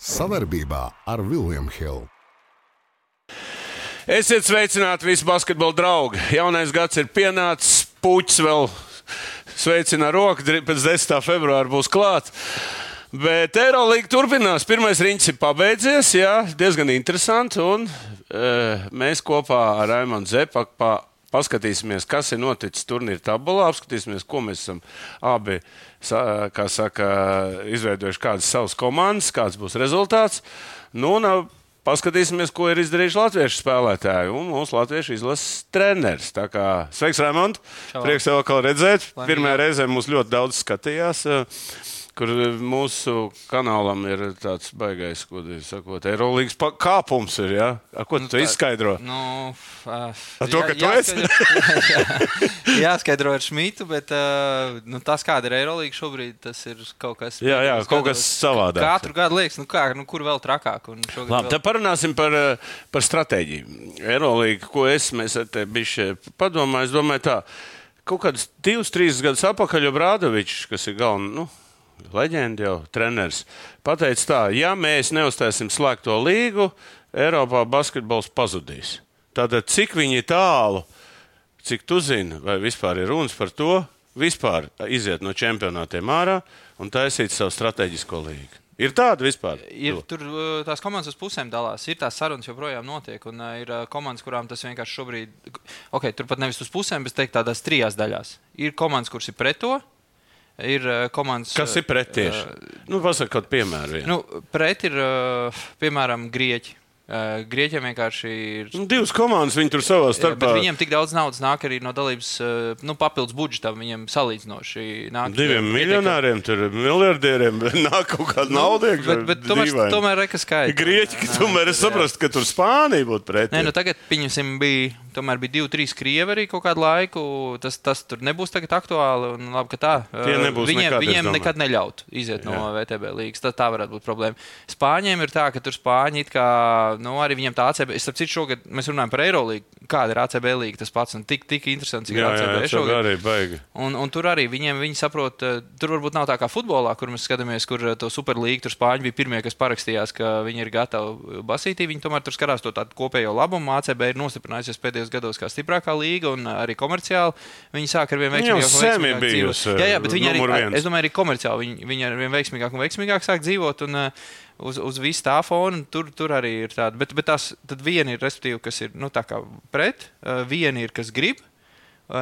Savarbībā ar Vilniņu Hildu. Esiet sveicināti visi basketbola draugi. Jaunais gads ir pienācis, puķis vēl sveicina roku, pēc 10. februāra būs klāts. Bet Eirolandā turpinās. Pirmais rīņķis ir pabeidzies, jā, diezgan interesanti. Un, e, mēs kopā ar Raimonu Zepaku pa, paskatīsimies, kas ir noticis turnīra tabulā, apskatīsimies, ko mēs esam abi saka, izveidojuši, kādas savas komandas, kāds būs rezultāts. Nu, un, Paskatīsimies, ko ir izdarījuši latviešu spēlētāji un mūsu latviešu izlases treneris. Kā, sveiks, Raimonds! Prieks tev atkal redzēt. Pirmā reize mums ļoti daudz skatījās. Uh, kur mūsu kanālam ir tāds baisais, ko sakot, aerolīgas kāpums. Ir, ja? Ar ko nu, tu tā, izskaidro? Nu, uh, ar to, ka jā, tu esi? jāskaidro ar Šmitu, bet uh, nu, tas, kāda ir aerolīga šobrīd, tas ir kaut kas. Jā, jā kaut kas savādāk. Katru gadu liekas, nu, kā, nu, kur vēl trakāk. Labi, vēl... tad parunāsim par, par stratēģiju. Aerolīga, ko es mēs ar te bišķi padomāju, es domāju tā. Kaut kādus divus, trīs gadus atpakaļ, Brādovičs, kas ir galvenais, nu, leģenda jau treneris, pateica tā, ja mēs neuztaisīsim slēgto līgu, Eiropā basketbols pazudīs. Tātad, cik viņi tālu, cik tu zini, vai vispār ir runas par to, vispār iziet no čempionātiem ārā un taisīt savu strateģisko līgu. Ir tāda vispār. Ir, tur uh, tās komandas uz pusēm dalās. Ir tās sarunas joprojām notiek. Un uh, ir uh, komandas, kurām tas vienkārši šobrīd, ok, turpat nevis uz pusēm, bet teikt tādās trijās daļās. Ir komandas, kuras ir pret to, ir uh, komandas. Kas ir pret tieši? Uh, nu, piemēru. Vien. Nu, pret ir, piemēram, Grieķi. Uh, Grieķiem vienkārši ir. Nu, divas komandas viņi tur savā starpā. Viņiem tik daudz naudas nāk arī no dalības, uh, nu, papildus budžetam. Viņiem salīdzinoši nāk. Diviem uh, miljonāriem, tur miljardieriem nāk kaut kāda nu, nauda. Bet, bet tomēr, dīvaini. tomēr ir kas skaidrs. Grieķi, tomēr es saprastu, ka tur Spānija būtu pretī. Nē, nu tagad, pieņemsim, bija tomēr bija divi, trīs krievi arī kaut kādu laiku. Tas, tas tur nebūs tagad aktuāli. Labi, tā, viņiem nekad, viņiem nekad neļaut iziet Jā. no VTB līnijas. Tā, tā varētu būt problēma. Spāņiem ir tā, ka tur Spāņi it kā, nu, arī viņiem tā ACB. Es saprotu, šogad mēs runājam par Eirolīgu. Kāda ir ACB līnija? Tas pats un tik, tik interesants, cik jā, ACB jā, šogad. Arī baigi. Un, un tur arī viņiem, viņi saprot, tur varbūt nav tā kā futbolā, kur mēs skatāmies, kur to superlīgu tur Spāņi bija pirmie, kas parakstījās, ka viņi ir gatavi basītī. Viņi tomēr tur skatās to tādu kopējo labumu. ACB ir nostiprinājusies pēdējos gados kā stiprākā līga un arī komerciāli. Viņi sāk ar vien veiksmīgāk dzīvot. Jā, jā, bet viņi arī, viens. es domāju, arī komerciāli viņi, viņi ar vien veiksmīgāk un veiksmīgāk sāk dzīvot. Un, Uz, uz visu tā fona tur, tur arī ir tāda. Bet, bet tās viena ir, respektīvi, kas ir nu, pret, viena ir, kas grib,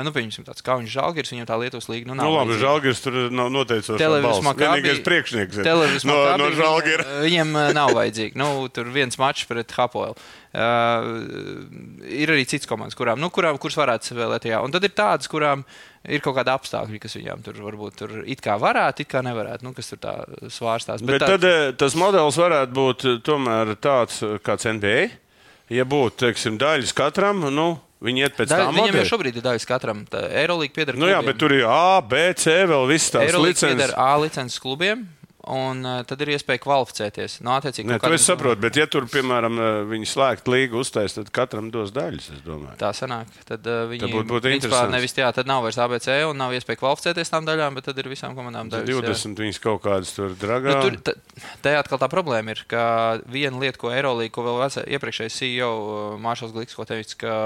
nu, pieņemsim, tāds kā viņš žēlgars, viņam tā Lietuvas līga. Nu, nu, labi, žēlgars tur nav noteicošs. Televīzijas vienīgais priekšnieks. Televīzijas no, no žēlgara. Viņam, viņam nav vajadzīgi. Nu, tur viens mačs pret Hapoelu. Uh, ir arī cits komandas, kurām, nu, kurām, kuras varētu spēlēt. Jā. Un tad ir tādas, kurām ir kaut kāda apstākļa, kas viņām tur varbūt tur it kā varētu, it kā nevarētu, nu, kas tur tā svārstās. Bet, Bet tad eh, tas modelis varētu būt tomēr tāds kāds NBA. Ja būtu, teiksim, daļas katram, nu, Viņi iet pēc tam. Viņam jau šobrīd ir daļas katram. Eirolandā pieder. Nu, jā, bet tur ir A, B, C, vēl viss tāds - licences. A licences klubiem. Un uh, tad ir iespēja kvalificēties. No, nu, ne, to es saprotu, bet, ja tur, piemēram, eh, viņi slēgt līgu uztais, tad katram dos daļas. Tā sanāk. Tad uh, viņi tad būtu būt interesanti. Nevis jā, tad nav vairs ABC un nav iespēja kvalificēties tām daļām, bet tad ir visām komandām daļas. 20 jā. viņas kaut kādas tur dragā. Nu, tur, te atkal tā problēma ir, ka viena lieta, ko Eirolandā, ko vēl iepriekšējais CEO Māršals Gliks, ko teica, ka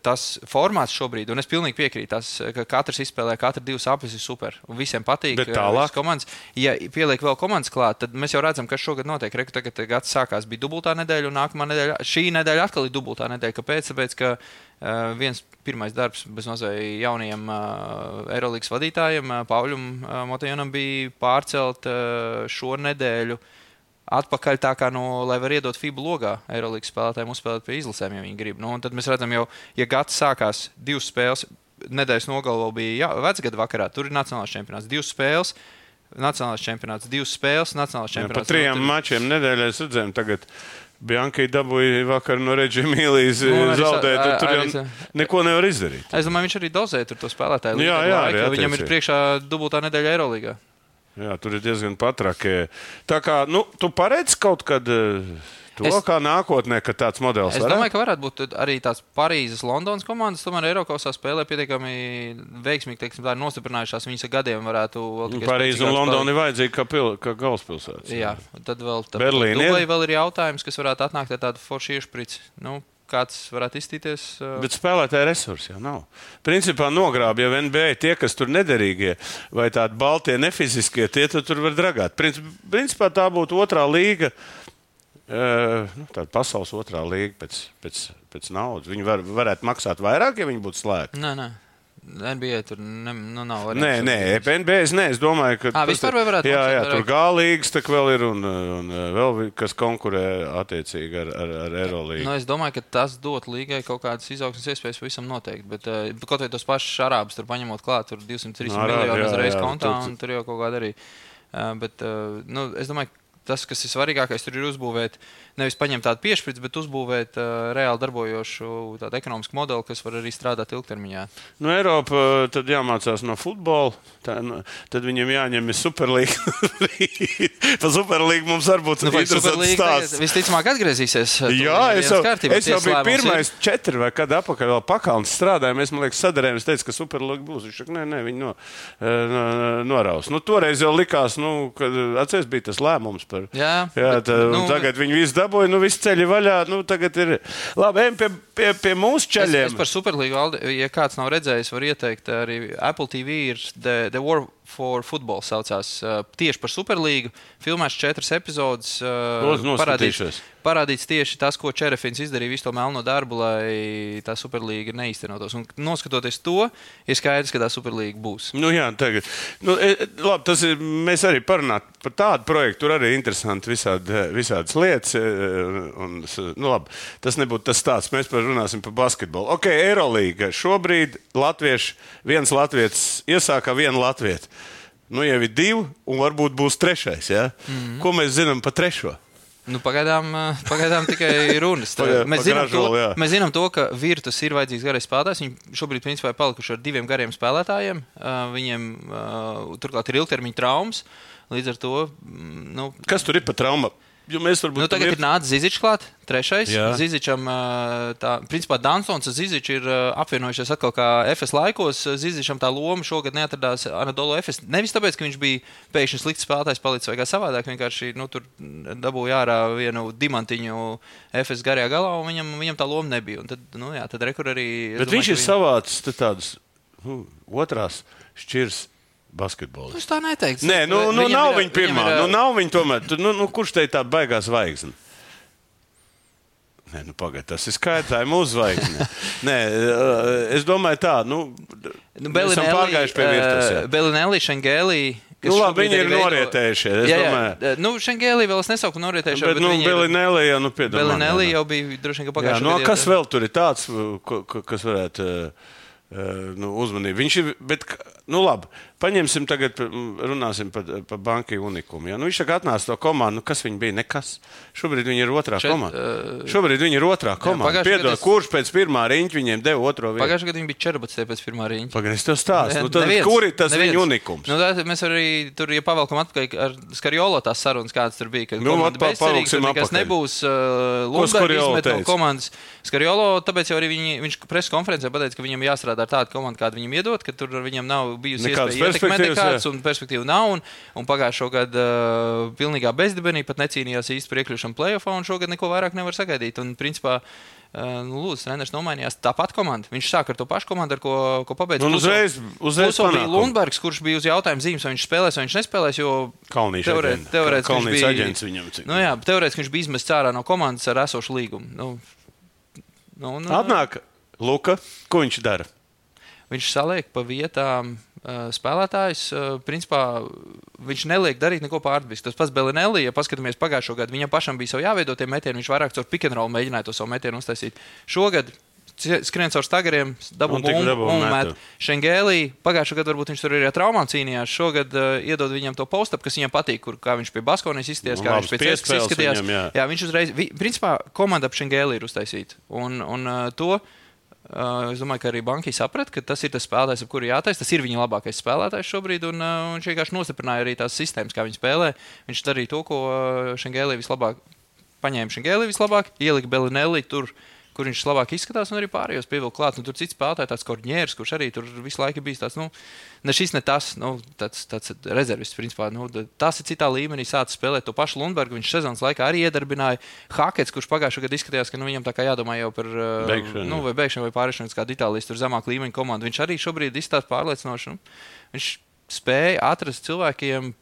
tas formāts šobrīd, un es pilnīgi piekrītu, tas, ka katrs izspēlē, katra divas aplis ir super. Un visiem patīk. Bet tālāk, komandas, ja pieliek vēl komandas klāt, tad mēs jau redzam, kas šogad notiek. Reku, tagad gads sākās, bija dubultā nedēļa, un nākamā nedēļa, šī nedēļa atkal ir dubultā nedēļa. Kāpēc? Tāpēc, ka uh, viens pirmais darbs bez mazliet jauniem uh, Eirolandes vadītājiem, uh, Pauļam Motojonam, bija pārcelt šo nedēļu uh, atpakaļ tā kā, nu, lai var iedot FIBA logā Eirolandes spēlētājiem uzspēlēt pie izlasēm, ja viņi grib. Nu, tad mēs redzam, jau, ja gads sākās divas spēles, nedēļas nogalē bija vecgada vakarā, tur ir nacionālais čempionāts, divas spēles. Nacionālais čempionāts, divas spēles, nacionālais čempionāts. Jā, pa trijām no, mačiem nedēļā redzējām, tagad Biankai dabūja vakar no Reģija Mīlīs nu, zaudēt, un tur jau neko nevar izdarīt. Es domāju, viņš arī dozē tur to spēlētāju. Jā, jā, laiku, jā, viņam ir priekšā dubultā nedēļa Eirolandā. Jā, tur ir diezgan patrakē. Tā kā nu, tu paredz kaut kad. Eh, to es, kā nākotnē, ka tāds modelis es domāju, ka varētu būt arī tās Parīzes, Londonas komandas. Tomēr Eiropasā spēlē pietiekami veiksmīgi, teiksim, tā ir nostiprinājušās. Viņas gadiem varētu vēl. Parīze un Londona ir vajadzīga kā, pil, kā galvaspilsēta. Jā, tad vēl Berlīna. Dubai vēl ir jautājums, kas varētu atnākt ar tādu foršu iešprici. Nu, kāds varētu iztīties. Uh... Bet spēlētāja resursi jau nav. Principā nogrāb jau NBA tie, kas tur nederīgie vai tādi baltie, nefiziskie, tie tur var dragāt. Principā tā būtu otrā līga. Uh, nu, tāda pasaules otrā līga pēc, pēc, pēc naudas. Viņi var, varētu maksāt vairāk, ja viņi būtu slēgti. Nē, nē. NBA tur ne, nu, nav. Nē, nē, NBA es, ne, es domāju, ka. Ah, vispār vai varētu jā, jā, tur gālīgs tak vēl ir un, un vēl kas konkurē attiecīgi ar, ar, ar Eirolīgu. Nu, es domāju, ka tas dot līgai kaut kādas izaugsmas iespējas visam noteikti. Bet uh, kaut vai tos pašus arābus tur paņemot klāt, tur 203 no, miljonu uzreiz kontā tur, un tur jau kaut kāda arī. Uh, bet nu, es domāju, tas, kas ir svarīgākais, tur ir uzbūvēt uh, nevis paņemt tādu piešķirtu, bet uzbūvēt uh, reāli darbojošu ekonomisku modeli, kas var arī strādāt ilgtermiņā. Nu, Eiropa tad jāmācās no futbola. Tā, nu, tad viņam jāņem superlīga. Par superlīgu mums varbūt nu, interesants stāsts. Visticamāk atgriezīsies. Jā, es jau, kārtībā, es jau biju pirmais ir. četri vai kad apakaļ vēl pakalns strādājām. Mēs, man liekas, sadarējām. Es teicu, ka superlīga būs. Viņš saka, nē, nē, viņi no, no, noraus. Nu, toreiz jau likās, nu, ka atceries bija tas lēmums par. Jā, jā tā, bet, nu, tagad viņi visu dabūja, nu viss ceļi vaļā. Nu, tagad ir labi, ejam pie, pie, pie mūsu ceļiem. Es, es par Superlīgu, ja kāds nav redzējis, var ieteikt arī Apple TV ir The, the War for Football saucās tieši par Superlīgu. Filmēs četras epizodes. Uh, parādīts, tieši tas, ko Čerefins izdarīja visu to melno darbu, lai tā Superlīga neīstenotos. Un noskatoties to, ir skaidrs, ka tā Superlīga būs. Nu, jā, tagad. Nu, e, labi, tas ir, mēs arī parunājam par tādu projektu. Tur arī ir interesanti visādi, visādas lietas. E, un, nu, labi, tas nebūtu tas stāsts. Mēs par runāsim par basketbolu. Ok, Eirolīga. Šobrīd latvieši, viens latvietis iesāka vienu latviešu. Nu, jau ir divi, un varbūt būs trešais. Ja? Mm -hmm. Ko mēs zinām par trešo? Nu, pagaidām, eh, pagaidām tikai runas. Tā, mēs, zinām to, mēs zinām to, ka Virtus ir vajadzīgs garais spēlētājs. Viņi šobrīd principā, ir palikuši ar diviem gariem spēlētājiem. Uh, viņiem uh, turklāt ir ilgtermiņa traumas. Līdz ar to. Mm, nu, Kas tur ir pa traumu? Jo mēs varbūt nu, tagad ir nācis Zizičs klāt, trešais. Jā. Zizičam, tā, principā Dansons un Zizičs ir apvienojušies atkal kā FS laikos. Zizičam tā loma šogad neatradās Anadolu FS. Nevis tāpēc, ka viņš bija pēkšņi slikts spēlētājs, palicis vai kā savādāk. Vienkārši nu, tur dabūja ārā vienu diamantiņu FS garajā galā, un viņam, viņam tā loma nebija. Un tad, nu, jā, tad rekur arī. Bet domāju, viņš ir viņam... savāds tādus nu, otrās šķirs basketbolists. Es tā neteiktu. Nē, nu, nu nav viņa pirmā. Ir... Nu, nav viņa tomēr. Nu, nu, kurš te ir tā baigā zvaigzne? Nē, nu, pagaid, tas ir skaidrs, tā ir mūsu zvaigzne. Nē, es domāju, tā, nu, nu esam pārgājuši pie virtuves. Belinelli, Šengēlī. Nu, labi, viņi ir norietējušies. Jā, jā. Domāju... Nu, Šengēlī vēl es nesaucu norietējušies. Bet, bet nu, Belinelli jau, nu, piedod. Belinelli jau bija droši vien, ka pagājušajā gadā. Nu, kas vēl tur ir tāds, kas varētu. Uh, nu, uzmanību. Viņš ir, bet, nu, labi, paņemsim tagad, runāsim par, par banku unikumu. Ja? Nu, viņš tagad atnāca to komandu, nu, kas viņi bija? Nekas. Šobrīd viņi ir otrā Šeit, komanda. Uh, Šobrīd viņi ir otrā komanda. Jā, Piedod, es... kurš pēc pirmā riņķa viņiem deva otro vietu? Pagājušajā gadā viņi bija 14 pēc pirmā riņķa. Pagaidzi, tas stāsts. Nu, tad, neviens, kur ir tas neviens. viņa unikums? Nu, tā, mēs arī tur, ja pavalkam atpakaļ ar Skariolo tās sarunas, kādas tur bija, ka nu, komanda bezcerīga, tur nekas nebūs. Uh, Lundberg izmet no komandas. Skariolo, tāpēc jau arī viņi, viņš preses konferencē pateica, ka viņam jāstrādā ar tādu komandu, kādu viņam iedod, ka tur viņam nav bijusi iespēja ietekmēt nekāds un perspektīva nav. Un, un pagājušo gadu uh, pilnīgā bezdibenī pat necīnījās īsti par iekļūšanu playoffā, un šogad neko vairāk nevar sagaidīt. Un, principā, Uh, nu, Lūdzu, treneris nomainījās. Tāpat komanda. Viņš sāk ar to pašu komandu, ar ko, ko pabeidza. Nu, uzreiz, uzreiz bija Lundbergs, kurš bija uz jautājumu zīmes, vai viņš spēlēs vai viņš nespēlēs. Teorētiski teorēt, viņš bija aģents viņam. Cik. Nu, jā, teorētiski viņš bija izmests ārā no komandas ar esošu līgumu. Nu, nu, nu, Atnāk Luka, ko viņš dara? Viņš saliek pa vietām spēlētājs. Uh, principā viņš neliek darīt neko pārdabisku. Tas pats Belinelli, ja paskatāmies pagājušo gadu, viņam pašam bija savi jāveido tie metieni. Viņš vairāk caur pick and roll mēģināja to savu metienu uztaisīt. Šogad skrien caur stagariem, dabū bumbu un met. Šengēlī pagājušajā gadā varbūt viņš tur arī ar traumām cīnījās. Šogad uh, iedod viņam to postu, kas viņam patīk, kur kā viņš pie Baskonijas izskatījās, nu, kā viņš pēc iespējas izskatījās. Viņam, jā. jā, viņš uzreiz, vi, principā komanda ap Šengēlī ir uztaisīta. Un, un uh, to Uh, es domāju, ka arī banka saprata, ka tas ir tas spēlētājs, ar kuru jātaisa. Tas ir viņa labākais spēlētājs šobrīd, un uh, viņš vienkārši nostiprināja arī tās sistēmas, kā viņi spēlē. Viņš darīja to, ko uh, Šengēlī vislabāk paņēma Šengēli vislabāk, ielika Belinelli tur kur viņš labāk izskatās, un arī pārējos pievilkt klāt. Nu, tur cits spēlētājs, tāds korģieris, kurš arī tur visu laiku bijis tāds, nu, ne šis, ne tas, nu, tāds, tāds rezervists. Principā, nu, tas ir citā līmenī, sācis spēlēt to pašu Lundbergu. Viņš sezonas laikā arī iedarbināja Hakets, kurš pagājušajā gadā izskatījās, ka nu, viņam tā kā jādomā jau par Beigšanu. nu, vai beigšanu vai pārēšanu uz kādu Itālijas zemāku līmeņu komandu. Viņš arī šobrīd izstāsta pārliecinoši. Nu, viņš spēja atrast cilvēkiem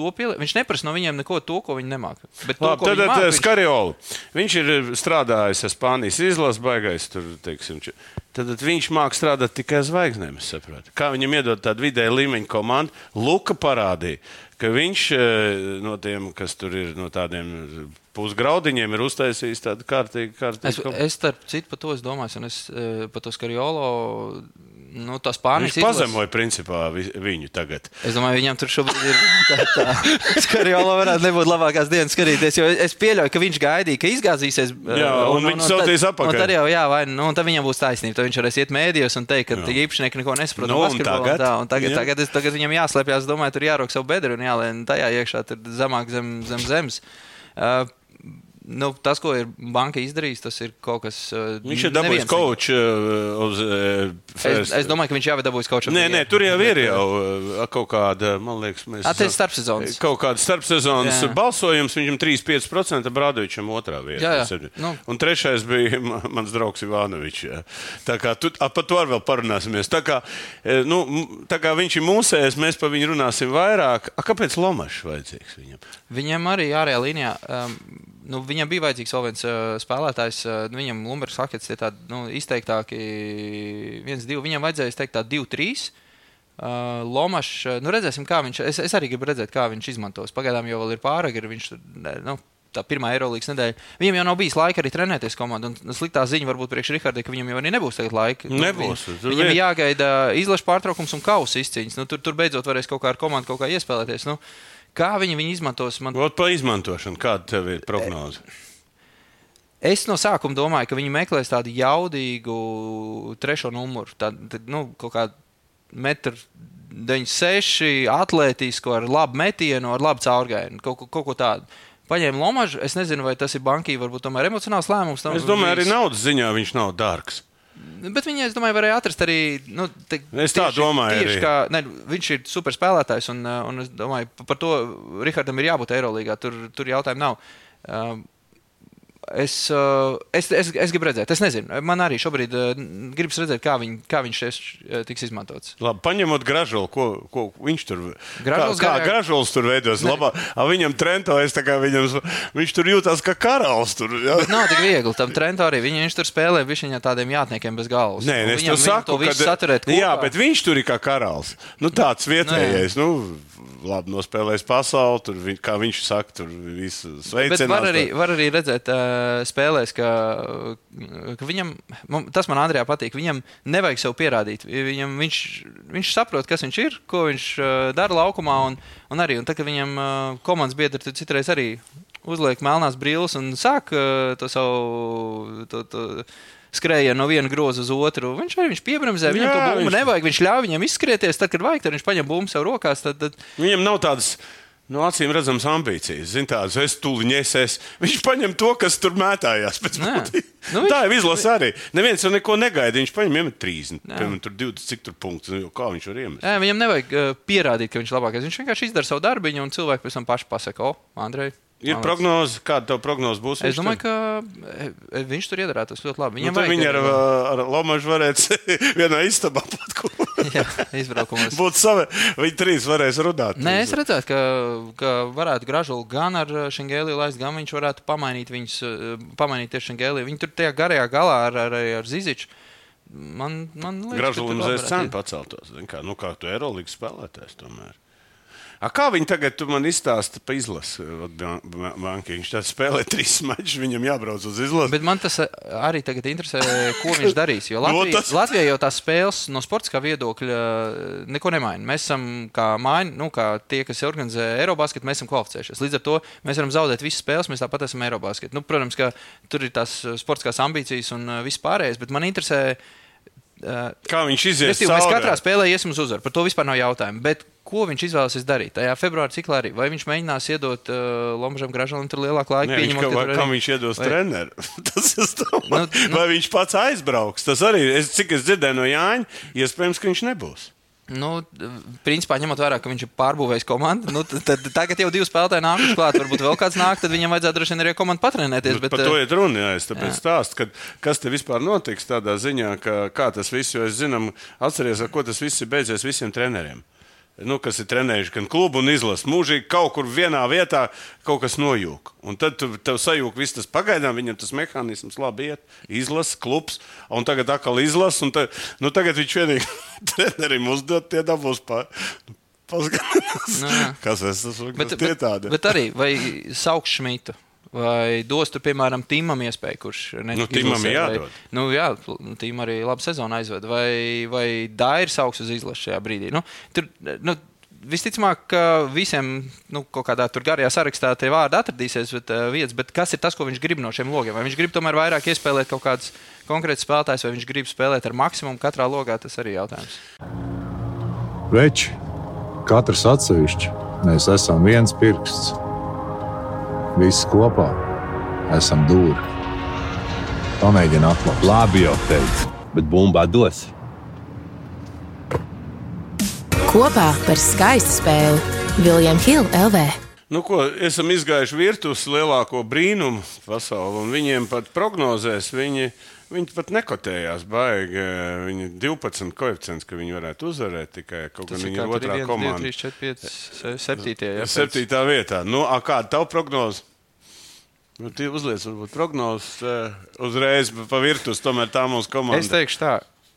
to pielikt. Viņš neprasa no viņiem neko to, ko viņi nemāca. Tad viņi māk, māk, viņš... Skariola. Viņš ir strādājis ar Spānijas izlases baigais. Tur, teiksim, tad, viņš māca strādāt tikai ar zvaigznēm. Kā viņam iedod tādu vidēju līmeņu komandu, Luka parādīja, ka viņš eh, no tiem, kas tur ir no tādiem pusgraudiņiem, ir uztaisījis tādu kārtīgu, kārtīgu Es, es starp citu par to es domāju, un es eh, par to Skariolo. Nu, tā Spānijas Viņš pazemoja principā vi- viņu tagad. Es domāju, viņam tur šobrīd ir tā, tā. Skariolo varētu nebūt labākās dienas skatīties, jo es pieļauju, ka viņš gaidīja, ka izgāzīsies. Jā, un viņš tad- sautīs atpakaļ. Un tad jau, jā, vai, nu, un tad viņam būs taisnība. Tad viņš varēs iet mēdījos un teikt, ka īpašnieki neko nesaprot. Nu, no un tagad? tā, un tagad, Jā. tagad, es, tagad viņam jāslēpjas. Domāju, tur jārok savu bedru un jālien tajā iekšā, tur zemāk zem, zem zemes. Uh, Nu, tas, ko ir banka izdarījis, tas ir kaut kas. Uh, Viņš ir dabūjis neviens- koču uz uh, Es, domāju, ka viņš jau ir dabūjis kaut ko Nē, nē, tur jau ir jau uh, kaut kāda, man liekas, mēs. Attiecīgi starpsezonas. Kaut kāda starpsezonas Jā. balsojums, viņam 35% Brādovičam otrā vietā. Jā, jā. Nu. Un trešais bija ma- mans draugs Ivanovičs. Tā kā tu, a, par to vēl parunāsimies. Tā kā, e, nu, tā kā viņš ir mūsējis, mēs par viņu runāsim vairāk. A, kāpēc Lomašs vajadzīgs viņam? Viņam arī ārējā līnijā. Um, nu, viņam bija vajadzīgs vēl viens uh, spēlētājs. Uh, nu, viņam Lumbergs Hakets ir tāds nu, izteiktāki, viens, divi. Viņam vajadzēja teikt tā, divi, trīs. Uh, Lomašs, uh, nu redzēsim, kā viņš. Es, es arī gribu redzēt, kā viņš izmantos. Pagaidām jau ir pārāk, viņš tur. Nu, Tā pirmā Eirolandes nedēļa. Viņam jau nav bijis laika arī trenēties komandā. Un sliktā ziņa varbūt priekš Rihardai, ka viņam jau arī nebūs laika. Nu, Nebūs. Tur Viņam ir jāgaida izlaša pārtraukums un kausa izcīņas. Nu, tur, tur beidzot varēs kaut kā ar komandu kaut kā iespēlēties. Nu, kā viņi viņu izmantos? Man Ot, pa izmantošanu, kāda tev ir prognoze? Es no sākuma domāju, ka viņi meklēs tādu jaudīgu trešo numuru. Tādu, nu, kaut kādu metru 96, atlētisku, ar labu metienu, ar labu caurgājienu. Kaut, ko- kaut ko tādu. Paņēma Lomažu. Es nezinu, vai tas ir bankī, varbūt tomēr emocionāls lēmums. Es domāju, arī naudas ziņā viņš nav dārgs. Bet viņi, es domāju, varēja atrast arī. Nu, te, Es tā domāju Tieši kā, ne, viņš ir super spēlētājs, un, uh, un es domāju, pa- par to Rihardam ir jābūt Eirolandā. Tur, tur jautājumu nav. Um, Es, uh, es, es, es gribu redzēt, es nezinu. Man arī šobrīd uh, gribas redzēt, kā, viņ, kā viņš šeit uh, tiks izmantots. Labi, paņemot gražulu, ko, ko viņš tur Gražuls kā, kā gražulis tur veidos. Labā, viņam trento, es tā kā viņam, viņš tur jūtas kā karalis. Tur, ja? Bet nav tik viegli. Tam trendam arī viņi, viņš tur spēlē viņa tādiem jātniekiem bez galvas. Nē, es viņam- saku, to visu saturēt. Kopā. jā, bet viņš tur ir kā karalis. Nu, tāds vietējais, nu, labi nospēlējis pasauli, tur, vi- kā viņš saka, tur viss Bet sveicinās. var arī, var arī redzēt, uh, spēlēs, ka, ka viņam, tas man Andrijā patīk. Viņam nevajag sev pierādīt. Viņam, viņš, viņš saprot, kas viņš ir, ko viņš uh, dara laukumā. Un, un arī, un tad, kad viņam uh, komandas biedri citreiz arī uzliek melnās brilles un sāk to savu. To, to, Skrēja no viena groza uz otru. Viņš arī viņš piebremzē. Viņam Jā, to bumbu viņš- nevajag. Viņš ļauj viņam izskrieties. Tad, kad vajag, tad viņš paņem bumbu sev rokās. Tad, tad, Viņam nav tādas. No acīm redzamas ambīcijas. Zin, tādas, es tuliņi es. Viņš paņem to, kas tur mētājās. Nē. Nu, viņš- tā jau izlasa arī. Neviens jau neko negaida. Viņš paņem iemet 30, Jā. piemēram, tur 20, cik tur punktus. Nu, Kā viņš var iemest? Jā, viņam nevajag uh, pierādīt, ka viņš ir labākais. Viņš vienkārši izdara savu darbu, un cilvēki pēc tam paši pasakā, o, Andrej. Ir malacis." prognoze, kāda tev prognoze būs? Es domāju, tur? ka e, viņš tur iedarētos ļoti labi. Nu, Viņam tad viņi ar, ar Lomaču varētu vienā istabā pat ko. jā, izbraukumos. Būtu savi, viņi trīs varēs runāt. Nē, es redzētu, ka, ka varētu gražuli gan ar Šengēliju laist, gan viņš varētu pamainīt viņus, eh, pamainīt tieši Šengēliju. Viņi tur tajā garajā galā ar, ar, ar Ziziču. Man, man liekas, Gražulim varētu cenu paceltos. Kā, nu, kā tu Eirolandes spēlētājs tomēr. A, kā viņi tagad man izstāsta par izlasi? Banki. Viņš tā spēlē trīs mačus, viņam jābrauc uz izlasi. Bet man tas eh, arī tagad interesē, ko viņš darīs. Jo No, Latvija, tas- Latvijā jau tās spēles no sportiskā viedokļa eh, neko nemaina. Mēs esam kā, maini, nu, kā tie, kas organizē Eirobasketbu, mēs esam kvalificējušies. Līdz ar to mēs varam zaudēt visas spēles, mēs tāpat esam Eirobasketā. Nu, protams, ka tur ir tās sportiskās ambīcijas un eh, viss pārējais, bet man interesē. Uh, Kā viņš izies Restīvi, mēs katrā spēlē iesim uz uzvaru. Par to vispār nav jautājumu. Bet ko viņš izvēlēsies darīt tajā februāra ciklā arī? Vai viņš mēģinās iedot uh, Lomažam Gražalam tur lielāku laiku? Nē, viņš, kā, ka tur kā arī- viņš iedos vai- treneru? Tas domāju. Nu, Nu, nu- Vai viņš pats aizbrauks? Tas arī, es, cik es dzirdēju no Jāņa, iespējams, ka viņš nebūs. Nu, principā, ņemot vērā, ka viņš ir pārbūvējis komandu, nu, tad, tad tagad jau divi spēlētāji nāk uz klāt. Varbūt vēl kāds nāk, tad viņam vajadzētu droši vien arī komandu patrenēties. Bet, Bet, par to eh, ir runa. Jā, es tāpēc stāstu, ka, kas te vispār notiks tādā ziņā, ka, kā tas viss, jo es zinu, atceries, ar ko tas viss ir beidzies visiem treneriem. Nu, kas ir trenējuši gan klubu, gan izlasi. Mūžīgi kaut kur vienā vietā kaut kas nojūg. Un tad tu, tev sajūg, viss tas pagaidām, viņam tas mehānisms labi iet. Izlase, klubs, un tagad atkal izlase. un Ta, nu, tagad viņš vienīgi trenerim uzdod, tie dabūs pa. Paskatās, Nu, kas es esmu. bet, tie bet, tādi. bet arī, vai sauks Šmitu? Vai dos, tu, piemēram, Tīmam iespēju, kurš ne, Nu, Timam izlasē, jādod. Vai, nu, jā, Tīm arī labu sezonu aizved. Vai, vai Dairis sauks uz izlašu šajā brīdī? Nu, tur, nu, Visticamāk, ka visiem nu, kaut kādā tur garajā sarakstā tie vārdi atradīsies, bet, uh, vietas, bet kas ir tas, ko viņš grib no šiem logiem? Vai viņš grib tomēr vairāk iespēlēt kaut kādus konkrētus spēlētājus, vai viņš grib spēlēt ar maksimumu katrā logā, tas arī ir jautājums. Veči, katrs atsevišķi, mēs esam viens pirksts. Visi kopā esam dūri. Pamēģini atklāt. Labi jau teicu, bet bumbā dos. Kopā par skaistu spēli Viljams Hilde LV. Nu, ko, esam izgājuši virtuves lielāko brīnumu pasaulē, un viņiem pat prognozēs viņi, viņi pat nekotējās baigi. Viņi 12 koeficients, ka viņi varētu uzvarēt tikai kaut viņi ir otrā komanda. 3, 4, 5, 7. Jā, pēc- Septītā vietā. Nu, a, kāda ir tava prognoze? Nu, Tie uzliek, varbūt prognozes eh, uzreiz pa virtuves, tomēr tā mūsu komanda. Es teikšu tā.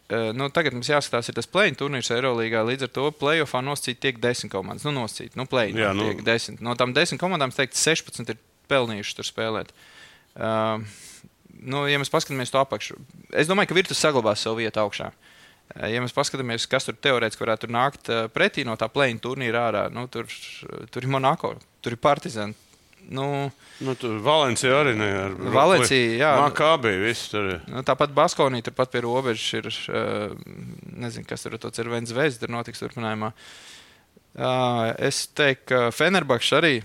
eh, Nu, tagad mums jāskatās, ir tas plēņu turnīrs Eirolandā. Līdz ar to plēsoņā nosacīt tiek desmit komandas. Nu, nosacīt, nu, plēņu Jā, nu. tiek desmit. No tām desmit komandām, es teiktu, 16 ir pelnījuši tur spēlēt. Uh, nu, ja mēs paskatāmies to apakšu, es domāju, ka Virtus saglabās savu vietu augšā. Uh, Ja mēs paskatāmies, kas tur teorētiski varētu nākt pretī no tā plēņa turnīra ārā, nu, tur, tur ir Monako, tur ir Partizan. Nu, Nu, tur Valencija arī ar Valencija, jā. Makābī, viss tur ir. Nu, tāpat Baskovnī, turpat pie robežas ir. Nezinu, kas tur ir. Ir zvezds, tur notiks turpinājumā. Es teiktu, ka Fenerbakšs arī.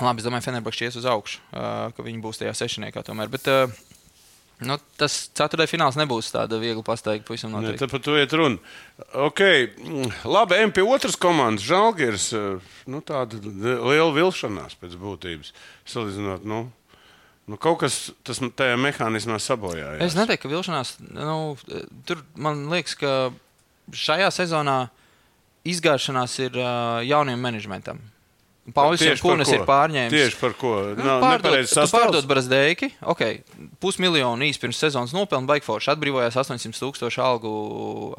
Labi, es domāju, Fenerbakšs ies uz augšu, ka viņi būs tajā sešniekā tomēr. Bet, uh, Nu, tas ceturtais fināls nebūs tāda viegla pasteigta. Pavisam Ne, noteikti. Par to iet runa. Okay. mm, Labi, ejam pie otras komandas. Žalgiris. eh, Nu, tāda liela vilšanās pēc būtības. Salīdzinot, nu, nu, kaut kas tas tajā mehānismā sabojājās. Es neteiktu, ka vilšanās. Nu, tur man liekas, ka šajā sezonā izgāšanās ir uh, jauniem menedžmentam. Pauļs Kunis ir pārņēmis. Tieši par ko? Nu, Nav pārdod, pārdod Brasdeiki, ok, pusmiljonu īsi pirms sezonas nopelna Baigforši, atbrīvojās 800 tūkstošu algu,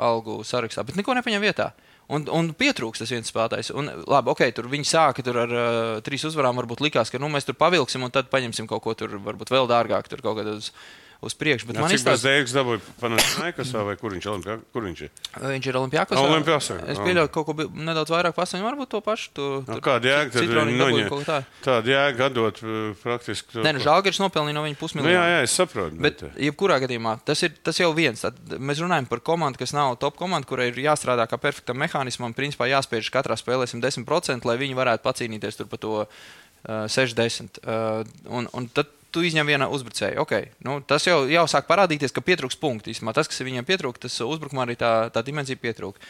algu sarakstā, bet neko nepaņem vietā. Un, un pietrūks tas viens spēlētājs. Un, labi, ok, tur viņi sāka tur ar uh, trīs uzvarām. Varbūt likās, ka nu, mēs tur pavilksim un tad paņemsim kaut ko tur, varbūt vēl dārgāk, tur kaut kādā uz, priekšu. Bet Jā, man Cik izstāsta, bez dēļas dabūja Panathinaikosā vai kur viņš, Olimpijā, kur viņš ir? viņš ir Olimpijākos. Olimpiakos, Es jā. pieļauju, ka kaut ko nedaudz vairāk pasaņem, varbūt to pašu. To, Nu, tur kāda jēga tad viņi noņem? tā. Tāda jēga dot eh, praktiski. to- Nē, nu, Žalgiris nopelnīja no viņa Nu, pusmiljonu. jā, jā, es saprotu. Bet, jebkurā gadījumā, tas ir tas jau viens. Tad mēs runājam par komandu, kas nav top komanda, kurai ir jāstrādā kā perfektam mehānismam. Principā jāspiež katrā spēlē 110%, lai viņi varētu pacīnīties tur par to uh, 60. Uh, un, un tad tu izņem vienu uzbrucēju. Okay. Nu, tas jau, jau sāk parādīties, ka pietrūks punktu. Īstenībā tas, kas viņam pietrūka, tas uzbrukumā arī tā, tā dimensija pietrūka.